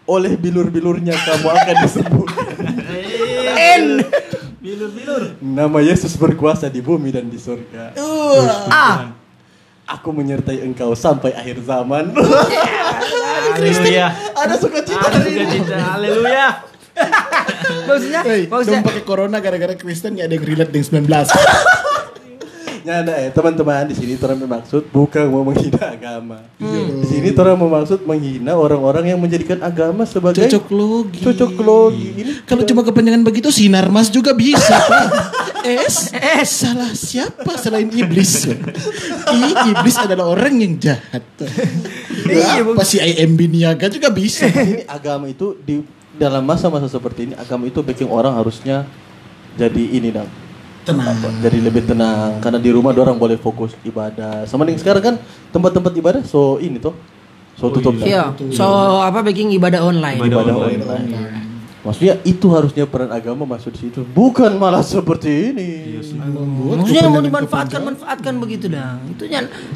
Oleh bilur-bilurnya kamu akan disembuhkan. N Bilur-bilur. Nama Yesus berkuasa di bumi dan di surga. A Aku menyertai engkau sampai akhir zaman. Haleluya. Ada sukacita Ada hari ini. sukacita. Haleluya. maksudnya Hey, maksudnya pakai corona gara-gara Kristen nggak ada yang relate dengan 19. Ya, nah, eh, teman-teman di sini orang bermaksud bukan mau menghina agama. Hmm. Di sini orang bermaksud menghina orang-orang yang menjadikan agama sebagai Cocok logi. Cocok logi. Ini Kalau cuma kepanjangan begitu sinar mas juga bisa. S S salah siapa selain iblis? I iblis adalah orang yang jahat. Iya, Apa si IMB niaga juga bisa. ini agama itu di dalam masa-masa seperti ini agama itu bikin orang harusnya jadi ini dong. Tenang. Apa, jadi lebih tenang karena di rumah orang boleh fokus ibadah. Sama dengan sekarang kan tempat-tempat ibadah so ini tuh so tutup dah. iya so apa baking ibadah online Ibadah ibadah online. online. Maksudnya itu harusnya peran agama masuk di situ, bukan malah seperti ini. maksudnya mau dimanfaatkan manfaatkan begitu dah itu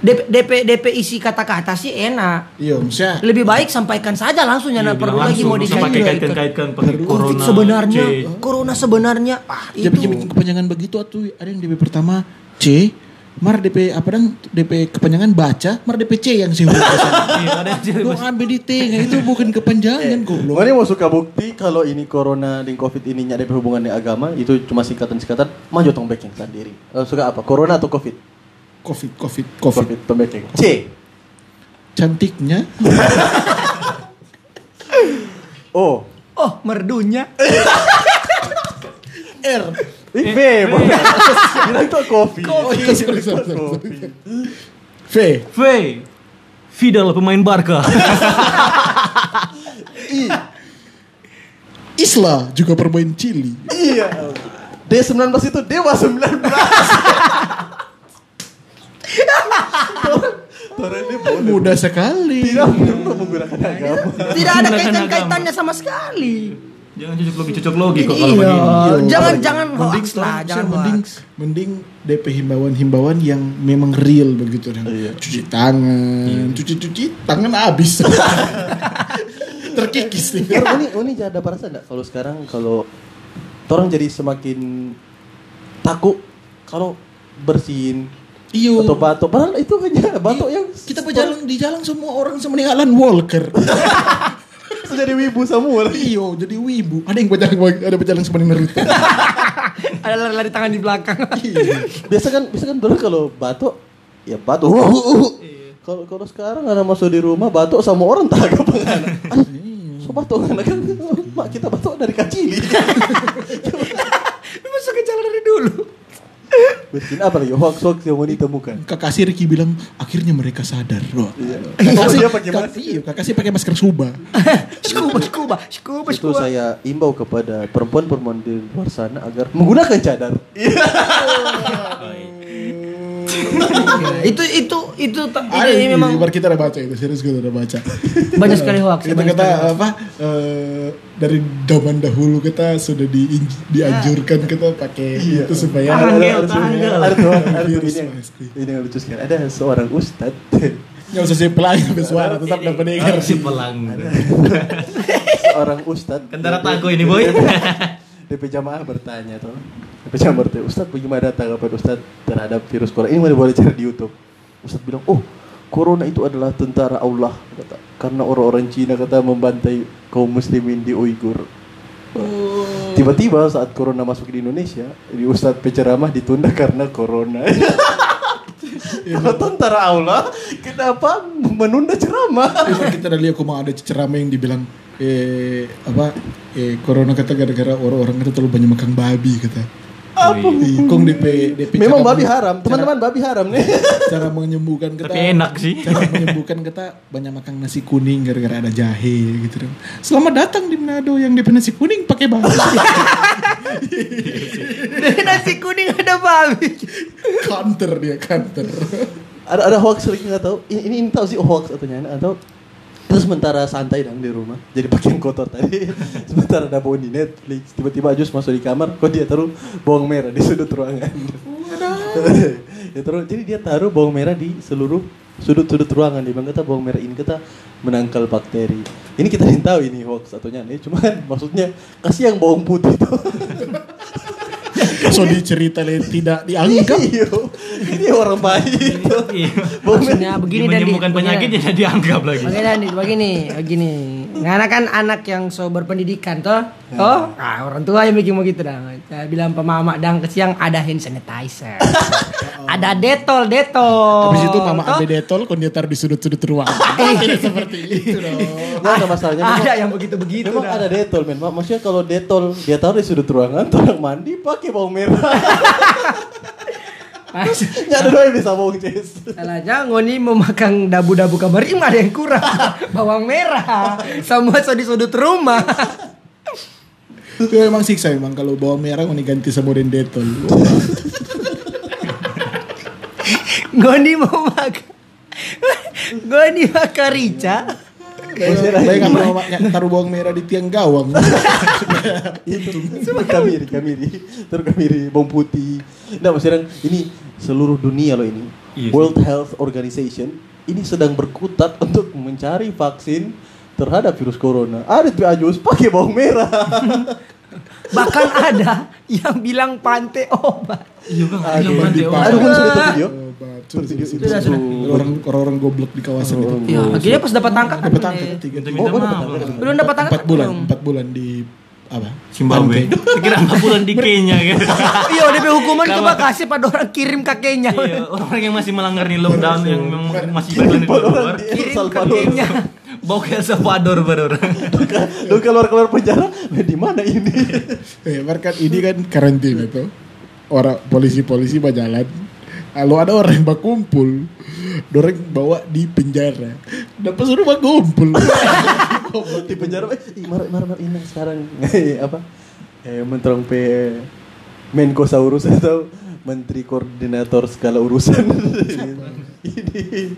DP DP DP isi kata-kata sih enak. Iya, maksudnya lebih baik sampaikan saja langsung jangan Iya, perlu bilang lagi mau langsung, dikaitkan pakai Covid corona. sebenarnya. C. corona sebenarnya. Ah itu. bikin kepanjangan begitu atuh. Ada yang DP pertama C, mar DP apa dang DP kepanjangan baca, mar DP C yang sih. Iya, Lu ambil di tengah itu bukan kepanjangan goblok. Mana mau suka bukti kalau ini corona dan covid ini ada hubungan dengan agama itu cuma singkatan-singkatan maju tong backing sendiri. Eh, suka apa? Corona atau covid? Covid, Covid, Covid. Covid tong backing. C. Cantiknya O. oh merdunya R. Ih, B. bukan. Bilang itu kopi. Sorry. Kopi. V. V. Fidel pemain Barca. Isla juga bermain Chili. Iya. D19 itu Dewa 19. Torang ini boleh. Mudah sekali. Tidak perlu menggunakan agama. tidak ada kaitan-kaitannya sama sekali Jangan cocok logi cocok logi kok kalau iya begini. jangan jangan mending hoax lah jangan mending mending DP himbauan-himbauan yang memang real begitu dan Iya. cuci tangan, cuci-cuci tangan habis. Terkikis nih. Ini, ini ada perasaan enggak kalau sekarang kalau orang jadi semakin takut kalau bersihin Iyo. atau batuk padahal itu hanya batuk yang kita berjalan di jalan semua orang semening Alan Walker. Langsung jadi wibu semua. Iyo, jadi wibu. Ada yang berjalan ada berjalan seperti Naruto. Ada lari-lari tangan di belakang. Biasa kan, biasa kan dulu kalau batuk, ya batuk. Uh, uh, uh. Kalau kalau sekarang anak masuk di rumah batuk sama orang tak agak pengen. So batuk kan kan mak kita batuk dari kecil. Masuk ke jalan dari dulu. Bikin apa lagi hoax hoax yang mau ditemukan? Kakak si Ricky bilang akhirnya mereka sadar. Wah. Oh, dia pakai masker. Iya, kakak pakai masker. Scuba, scuba, scuba, Itu scuba. saya imbau kepada perempuan-perempuan di luar sana agar menggunakan cadar. itu itu itu ta- Ada ini memang kita udah baca itu, serius kita udah baca. banyak sekali hoax. Kita kata apa? Dari zaman dahulu kita sudah di, dianjurkan kita pakai itu supaya. Ada ada ini yang, lucu sekali. Ada seorang ustad Nggak usah sih pelangi sampai suara tetap dapat dengar. si pelang. seorang ustad Kentara tago ini boy. DP jamaah bertanya tuh. DP jamaah bertanya, Ustad bagaimana tanggapan Ustad terhadap virus corona? Ini mana boleh cari di YouTube. Ustad bilang, oh corona itu adalah tentara Allah kata. Karena orang-orang Cina kata membantai kaum muslimin di Uighur. Tiba-tiba saat corona masuk di Indonesia, di Ustadz penceramah ditunda karena corona. Kalau tentara Allah, kenapa menunda ceramah? Kita udah lihat kok ada ceramah yang dibilang eh apa eh corona kata gara-gara orang-orang itu terlalu banyak makan babi kata. Apa? Kong DP DP Memang babi haram, teman-teman babi haram nih. cara menyembuhkan kita Tapi enak sih. cara menyembuhkan kita banyak makan nasi kuning gara-gara ada jahe gitu dong selamat datang di Manado yang DP nasi kuning pakai babi nasi kuning ada babi. counter dia counter ada ada hoax lagi nggak tahu ini, ini, ini tahu sih hoax atau nyana atau kita sementara santai dong di rumah. Jadi pakaian kotor tadi. Sementara ada bawang di Netflix tiba-tiba Ajus masuk di kamar kok dia taruh bawang merah di sudut ruangan? Ya terus jadi dia taruh bawang merah di seluruh sudut-sudut ruangan. Dia bilang kata bawang merah ini kata menangkal bakteri. Ini kita tidak tahu ini hoax atau nyana cuman maksudnya kasih yang bawang putih tuh so dicerita le- tidak dianggap. Iya, ini orang baik tuh Iya. Maksudnya begini dan Menyembuhkan penyakit ya dianggap lagi. Begini dan begini, begini. Karena kan anak yang so berpendidikan toh, oh, ah, orang tua yang bikin begitu dah. Bilang pemama dang ke siang ada hand sanitizer, ada detol, detol. habis itu mama ambil detol kon dia taruh di sudut-sudut ruangan. Tidak seperti itu dong. Ada masalahnya. Memang- Ada yang begitu-begitu Memang ada detol men. Mak- Maksudnya kalau detol dia taruh di sudut ruangan, orang mandi pakai bawang merah. Nggak ada doang yang bisa bawang Jess. Salahnya ngoni mau makan dabu-dabu kabar im ada yang kurang. Bawang merah. Semua so di sudut rumah. itu emang siksa emang kalau bawang merah mau diganti sama den detol ngoni mau makan. ngoni makan rica. Bayangkan mama taruh bawang merah di tiang gawang Itu kamiri, kamiri. Terus kamiri bawang putih. Nah, maksudnya ini seluruh dunia loh ini. Iya. World Health Organization ini sedang berkutat untuk mencari vaksin terhadap virus corona. Ada tuh Ajus pakai bawang merah. Bahkan ada yang bilang pantai obat. Iya kan. Aduh, Yang pantai orang. Aduh, kan sudah video. Sudah, sudah. orang orang goblok di kawasan itu Ya, akhirnya pas dapat tangkap kan. dapat tangkap tiga Oh, tanggal. Belum dapat tangkap. empat bulan empat bulan di apa Zimbabwe. Kira empat bulan di Kenya gitu. Iya, DP hukuman coba kasih pada orang kirim kakeknya. Iya, orang yang masih melanggar nih lockdown yang memang masih berjalan di luar. Kirim kakeknya. Bau ke El Salvador baru. Lu keluar-keluar penjara, "Eh, di mana ini? Eh, kan ini kan karantina tuh. Orang polisi-polisi berjalan. Kalau ada orang yang berkumpul, orang bawa di penjara. Dapat suruh berkumpul. di penjara eh ih, mar mar mar ini sekarang. Apa? Eh menterong pe Menko Saurus atau Menteri Koordinator Segala Urusan. Ini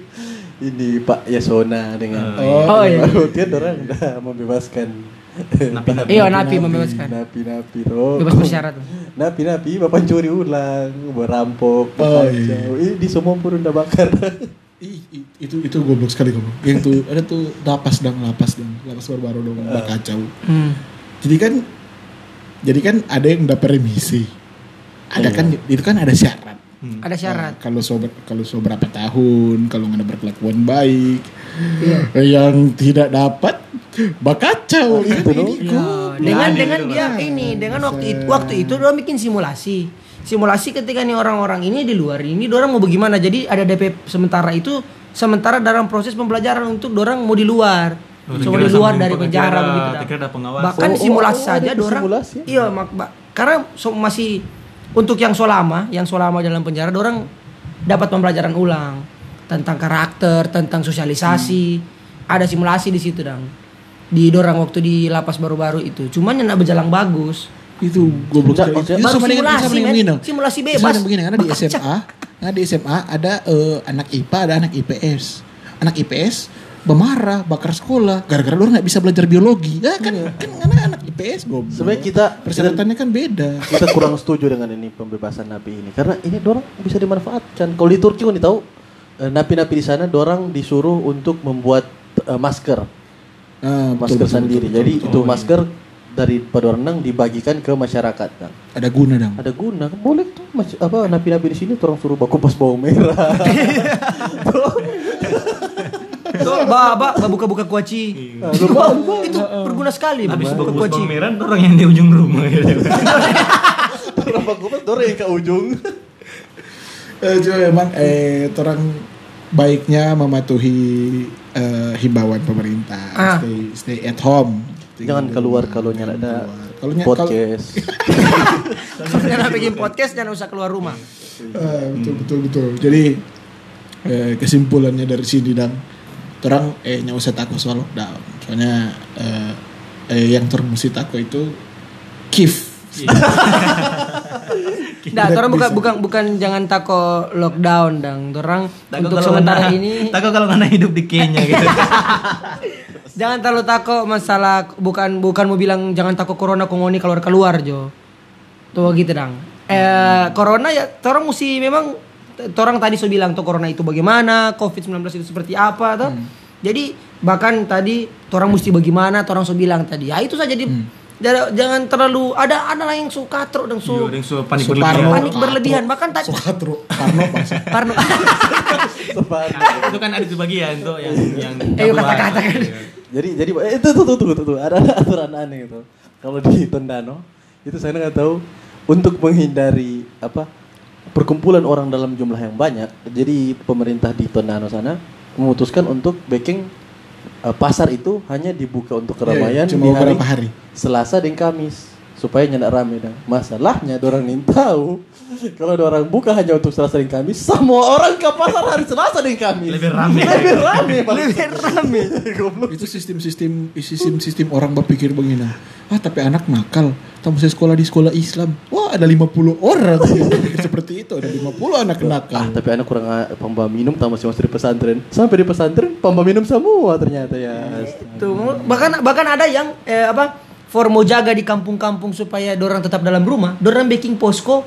ini Pak Yasona dengan Oh, iya. dia orang udah membebaskan Napi-napi. Iya, napi membebaskan. napi napi tuh Bebas bersyarat. napi napi bapak curi ulang merampok Oh, kacau. Ih, di semua pun udah bakar i- itu itu goblok sekali kamu. Yang tuh ada tuh lapas dong, lapas dong, lapas baru-baru dong, Ah. kacau. Hmm. Jadi kan, jadi kan ada yang dapat remisi. Ada kan, itu kan ada syarat. Ada syarat. Nah, kalau so kalau so berapa tahun, kalau nggak ada berkelakuan baik, Iya. yang tidak dapat Bakacau Itu loh. ini Ya, dengan Ada dengan gitu, dia ini dengan waktu itu waktu itu dia bikin simulasi. Simulasi ketika nih orang-orang ini di luar ini orang mau bagaimana. Jadi ada DP sementara itu sementara dalam proses pembelajaran untuk orang mau di luar. Oh, Cuma dikira di luar dari penjara ada- begitu. Bahkan Oh, oh, simulasi oh, saja ada orang simulasi ya? Iya, mak, ba- karena so- masih untuk yang so lama, yang so lama dalam penjara orang dapat pembelajaran ulang tentang karakter, tentang sosialisasi. Hmm. Ada simulasi di situ, Dang. Di dorang waktu di lapas baru-baru itu. Cuman yang nak berjalan bagus. itu goblok maksudnya Itu baru simulasi, men. begini. Simulasi Sama bebas. dengan begini karena di SMA, karena di SMA ada eh, anak IPA ada anak IPS. Anak IPS bermarah bakar sekolah gara-gara lu nggak bisa belajar biologi. Ya kan kan karena anak IPS goblok. Sebenarnya kita persyaratannya kan beda. kita kurang setuju dengan ini pembebasan napi ini karena ini dorang bisa dimanfaatkan. Kalau di Turki kan tahu eh, napi-napi di sana dorang disuruh untuk membuat eh, masker, Betul, masker betul, sendiri. betul, Jadi betul. itu masker dari renang dibagikan ke masyarakat. Nah, ada guna dong. ada guna kan boleh tuh mas- apa napi-napi di sini orang suruh baku pas bawang merah. Tuh, ba, ba, ba buka-buka kuaci. itu, ba, itu berguna sekali. Habis buka kuaci. pameran orang yang di ujung rumah gitu. Orang baku pas dorang yang ke ujung. Eh, cuma memang eh orang baiknya mematuhi eh, himbauan pemerintah. Ah. Stay stay at home. Jangan keluar kalau nyala ada Kalau ny- kalau- podcast. Jangan bikin podcast, jangan usah keluar rumah. Eh, betul betul betul. Jadi eh, kesimpulannya dari sini dan orang eh nggak usah takut soal lockdown. Soalnya eh, eh yang mesti takut itu kif. Nah, orang bukan bukan bukan jangan tako lockdown dang. Orang untuk sementara anak- ini Takut kalau anak hidup di Kenya gitu. jangan terlalu tako masalah bukan bukan mau bilang jangan tako corona kongoni keluar keluar jo. Tuh gitu dang. Eh corona ya orang mesti memang orang tadi so bilang tuh corona itu bagaimana, Covid-19 itu seperti apa tuh. Jadi bahkan tadi orang mesti bagaimana, orang so bilang tadi. Ya itu saja di jangan- jangan terlalu ada ada lah yang suka terus dan Iya, so ada yang suka panik berlebihan. panik berlebihan bahkan tadi Sokatro, Parno bangsa. Parno Nah, itu kan ada di bagian tuh yang yang Eh, kata-kata kan. Jadi jadi eh, itu tuh tuh tuh, tuh, tuh. ada ada aturan aneh itu. Kalau di Tondano itu saya nggak tahu untuk menghindari apa perkumpulan orang dalam jumlah yang banyak. Jadi pemerintah di Tondano sana memutuskan untuk backing eh, pasar itu hanya dibuka untuk keramaian Iya, cuma di hari hari. Selasa dan Kamis supaya nggak rame dah. Masalahnya orang nih tahu kalau orang buka hanya untuk Selasa dan Kamis, semua orang ke pasar hari Selasa dan Kamis. Lebih rame. Lebih rame. Lebih rame. Itu sistem-sistem sistem sistem orang berpikir begini ah tapi anak nakal tamu saya sekolah di sekolah Islam wah ada 50 orang seperti itu ada 50 anak Ah, nakal tapi anak kurang ah, pembawa minum tamu masih masih di pesantren. Sampai di pesantren pembawa minum semua ternyata ya. Tuh, bahkan bahkan ada yang eh, apa for mau jaga di kampung-kampung supaya dorang tetap dalam rumah, dorang baking posko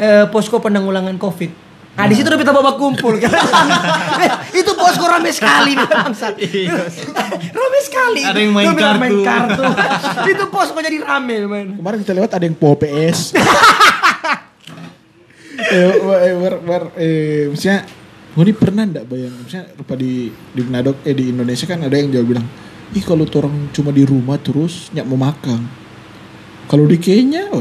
eh, posko penanggulangan covid. Nah, di situ udah kita bawa kumpul kan. itu posko rame sekali nih bangsat. rame sekali. Ada yang main Rame- main kartu. kartu. itu posko jadi rame main. kemarin kita lewat ada yang po PS eh, eh, war, war, eh, misalnya gue ini pernah ndak bayang misalnya rupa di di Manado eh di Indonesia kan ada yang jawab bilang ih kalau orang cuma di rumah terus nyak mau makan kalau di Kenya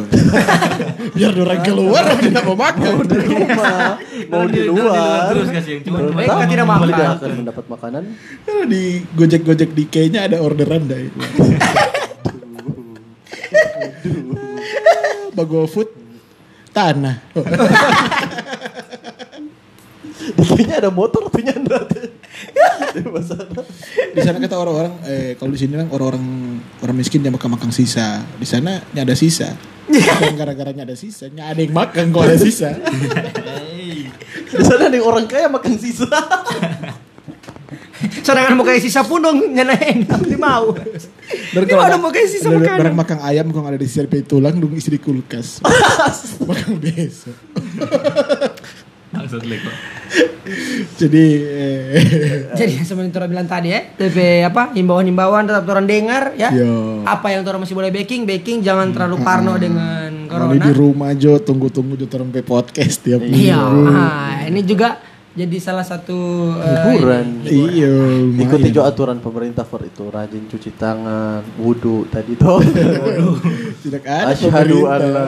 biar orang keluar tidak mau makan Mau di rumah, mau di luar. terus kasih yang cuma Mereka tidak makan. akan mendapat makanan. Kalau di Gojek-Gojek di Kenya ada orderan dah. Bago food tanah. Di Kenya ada motor tuh nyandra. Di sana kata orang-orang eh kalau di sini kan orang-orang orang miskin yang makan-makan sisa. Di sana ada sisa. Bukan gara-garanya ada sisa, ada yang makan kok ada sisa. Di sana ada yang orang kaya makan sisa. Sedangkan mau kayak sisa pun dong nyanain Dia mau. Dan Dia ada mau kayak sisa ada makanan. Barang makan ayam kok ada di sisa tulang dong isi di kulkas. makan besok. Maksud lek. Jadi eh, Jadi seperti yang bilang tadi ya, TP apa himbauan-himbauan tetap orang dengar ya. Yo. Apa yang orang masih boleh baking, baking jangan terlalu parno dengan Kalau di corona. rumah Jo tunggu-tunggu Jo orang pe podcast tiap Iya, minggu. ah, ini juga jadi salah satu eh, Hiburan. Iya. Ikuti juga aturan pemerintah for itu rajin cuci tangan, wudhu tadi tuh. Tidak ada Asyhadu pemerintah. alla.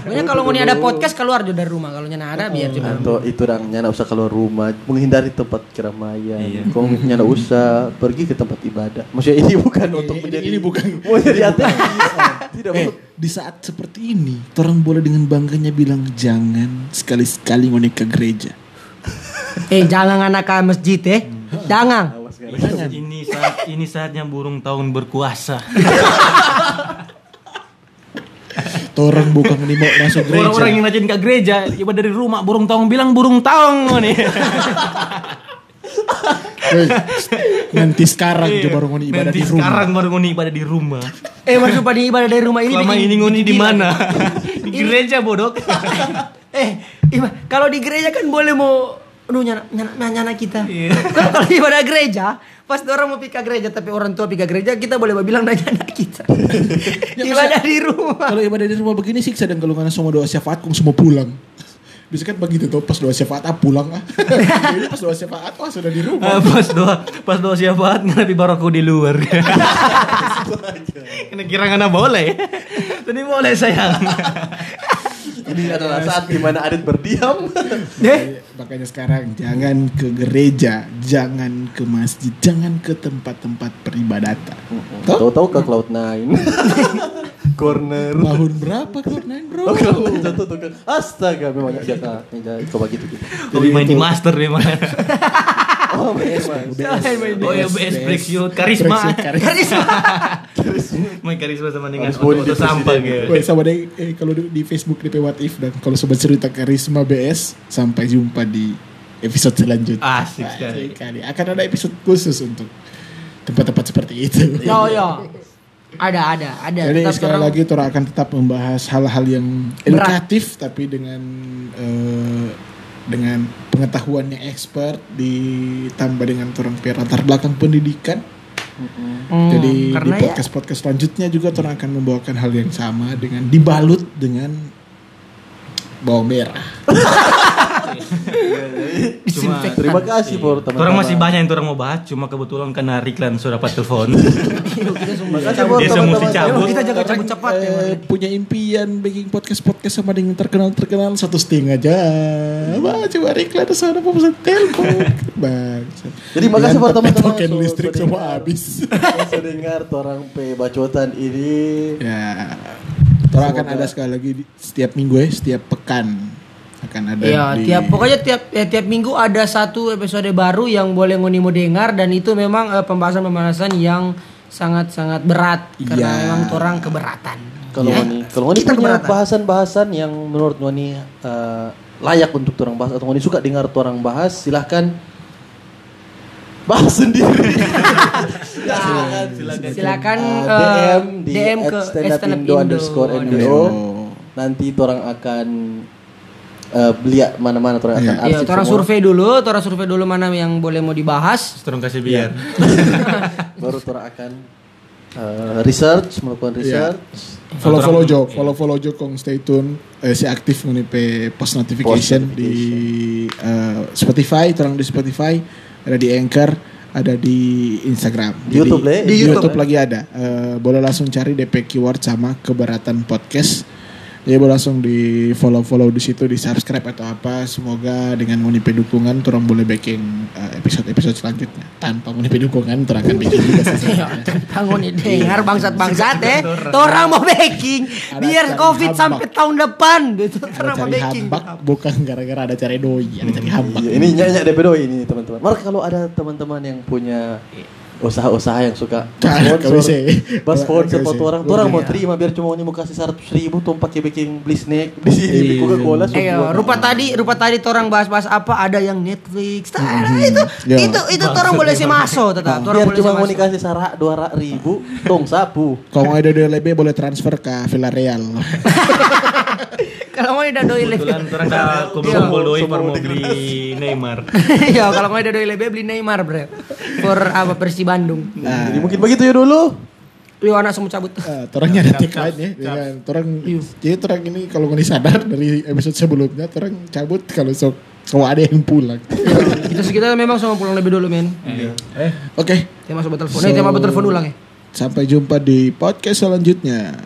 Pokoknya kalau mau ada podcast keluar aja dari rumah. Kalau nyana ada biar cuma. Atau itu dang nyana usah keluar rumah, menghindari tempat keramaian. Iya. Kalau nyana usah pergi ke tempat ibadah. Maksudnya ini bukan untuk ini- menjadi ini bukan. mau jadi ateis. Tidak Eh, mau. Di saat seperti ini, orang boleh dengan bangganya bilang jangan sekali-sekali ngonek ke gereja. Eh jangan anak ke masjid eh. Jangan. Awas sekarang. Ini saat ini saatnya burung tahun berkuasa. Orang bukan nih mau masuk gereja. Orang-orang yang rajin ke gereja, ibadah dari rumah, burung taung bilang burung taung nih. Nanti sekarang coba orang ngoni ibadah Nanti di rumah. sekarang baru ngoni ibadah di rumah. Eh masuk pada ibadah dari rumah ini. Selama bikin- ini ngoni di mana? di gereja bodoh. Eh, iba- kalau di gereja kan boleh mau Aduh, nyana, nyana, nyana kita. Iya. Kalau kalau ibadah gereja, pas orang mau pika gereja tapi orang tua pika gereja, kita boleh bilang nanya anak kita. ibadah di rumah. Kalau ibadah di rumah begini sih dan kalau nggak semua doa syafaat kong semua pulang. Bisa kan begitu tuh pas doa syafaat ah pulang ah. Ini pas doa syafaat wah sudah di rumah. Ah, pas doa pas doa syafaat lebih baroko di luar. Kena kira ngana boleh. Tadi boleh sayang. Ini adalah saat di mana Adit berdiam. Deh, Makanya sekarang jangan ke gereja, jangan ke masjid, jangan ke tempat-tempat peribadatan. Toh? Tahu-tahu ke Cloud Nine. Corner. Tahun berapa kau naik bro? Oh, Nine jatuh tuh kan. Astaga, memang jaka. Meja coba gitu gitu. Hobi main di master deh mana. Oh, memang. Main di- Oh ya BS break shoot karisma. karisma. Main karisma sama dengan auto sampah gitu. Sama deh eh, kalau di, di Facebook di What If dan kalau sobat cerita karisma BS sampai jumpa di episode selanjutnya. Asik sekali. Asik sekali. Akan ada episode khusus untuk tempat-tempat seperti itu. Yo yo. Ada ada ada. Jadi Tetap sekali orang- lagi Tora akan tetap membahas hal-hal yang edukatif tapi dengan eh, dengan pengetahuan yang expert ditambah dengan orang punya latar belakang pendidikan. Hmm, Jadi di karena ya podcast podcast selanjutnya juga Tora akan membawakan hal yang sama dengan dibalut dengan bawang merah. Cuma Terima kasih for teman-teman. orang masih banyak yang orang mau bahas, cuma kebetulan karena Riklan sudah dapat telepon. For Dia semua mesti cabut. kita jaga cabut cepat ya. Punya impian bikin podcast podcast sama dengan terkenal terkenal satu setengah aja. Wah coba iklan sana pesan telepon. Bang. Jadi makasih buat teman-teman. Token listrik semua habis. Saya dengar orang pe bacotan ini. ya. Tora akan ada sekali lagi di- setiap minggu ya, setiap pekan akan ada. Iya, di- tiap pokoknya tiap ya, tiap minggu ada satu episode baru yang boleh ngoni mau dengar dan itu memang eh, pembahasan-pembahasan yang sangat-sangat berat karena Iya. memang orang keberatan. Kalau Ya. Ngoni, kalau Ngoni Kita punya bahasan-bahasan yang menurut Ngoni eh, layak untuk orang bahas atau Ngoni suka dengar orang bahas, silahkan bahas sendiri. silakan, silakan. Silakan eh, DM di DM ke @standupindo @standupindo underscore underscore. NDO. Nanti orang akan eh, lihat mana-mana orang akan arsip orang survei dulu, orang survei dulu mana yang boleh mau dibahas. Terus kasih biar. Baru orang akan eh, research, melakukan Iya. research. Follow follow Aturan- Jo, follow follow Jo kong stay tune. Eh, si aktif nih pe post notification, Post di eh, Spotify, terang di Spotify, ada di Anchor, ada di Instagram. Di YouTube, Le. di, YouTube, YouTube, lagi ada. Eh, boleh langsung cari DP keyword sama keberatan podcast. Jadi boleh langsung di follow follow di situ, di subscribe atau apa. Semoga dengan monipe dukungan, orang boleh backing episode episode selanjutnya. Tanpa monipe dukungan, orang akan bikin juga. Iya, bangun nih dengar bangsat-bangsat eh. Orang mau baking biar Covid sampai tahun depan gitu. Ada Orang mau hambak bukan gara-gara ada cari doi, ada cari hambak. Iya, ini nyanyi DP doi ini teman-teman. Maka kalau ada teman-teman yang punya usaha-usaha yang suka bisa. bas sponsor foto orang, tuh orang mau Iya. terima biar cuma ini mau kasih seratus ribu tuh pakai baking beli snack di sini di Coca Cola Iya, rupa tadi, rupa tadi orang bahas-bahas apa? Ada yang Netflix. Nah, Mhm. itu, Ya. itu, itu orang boleh sih masuk, tetap. Orang biar boleh cuma mau dikasih sarak dua ribu, tong sapu. Kalau mau ada lebih boleh transfer ke Villarreal. Kalau mau ada doi lebih. Kebetulan orang dah kumpul doi per mau beli Neymar. Iya, kalau mau ada doi lebih beli Neymar, Bre. For apa Persi Bandung. Nah, Jadi mungkin begitu ya dulu. Yuk anak semua cabut. eh, torangnya ada tagline ya. Dengan torang, jadi torang ini kalau nggak sadar dari episode sebelumnya, torang cabut kalau sok Oh ada yang pulang. Kita sekitar memang sama pulang lebih dulu men. Oke, Kita masuk telepon. Nih, tema telepon ulang ya. sampai jumpa di podcast selanjutnya.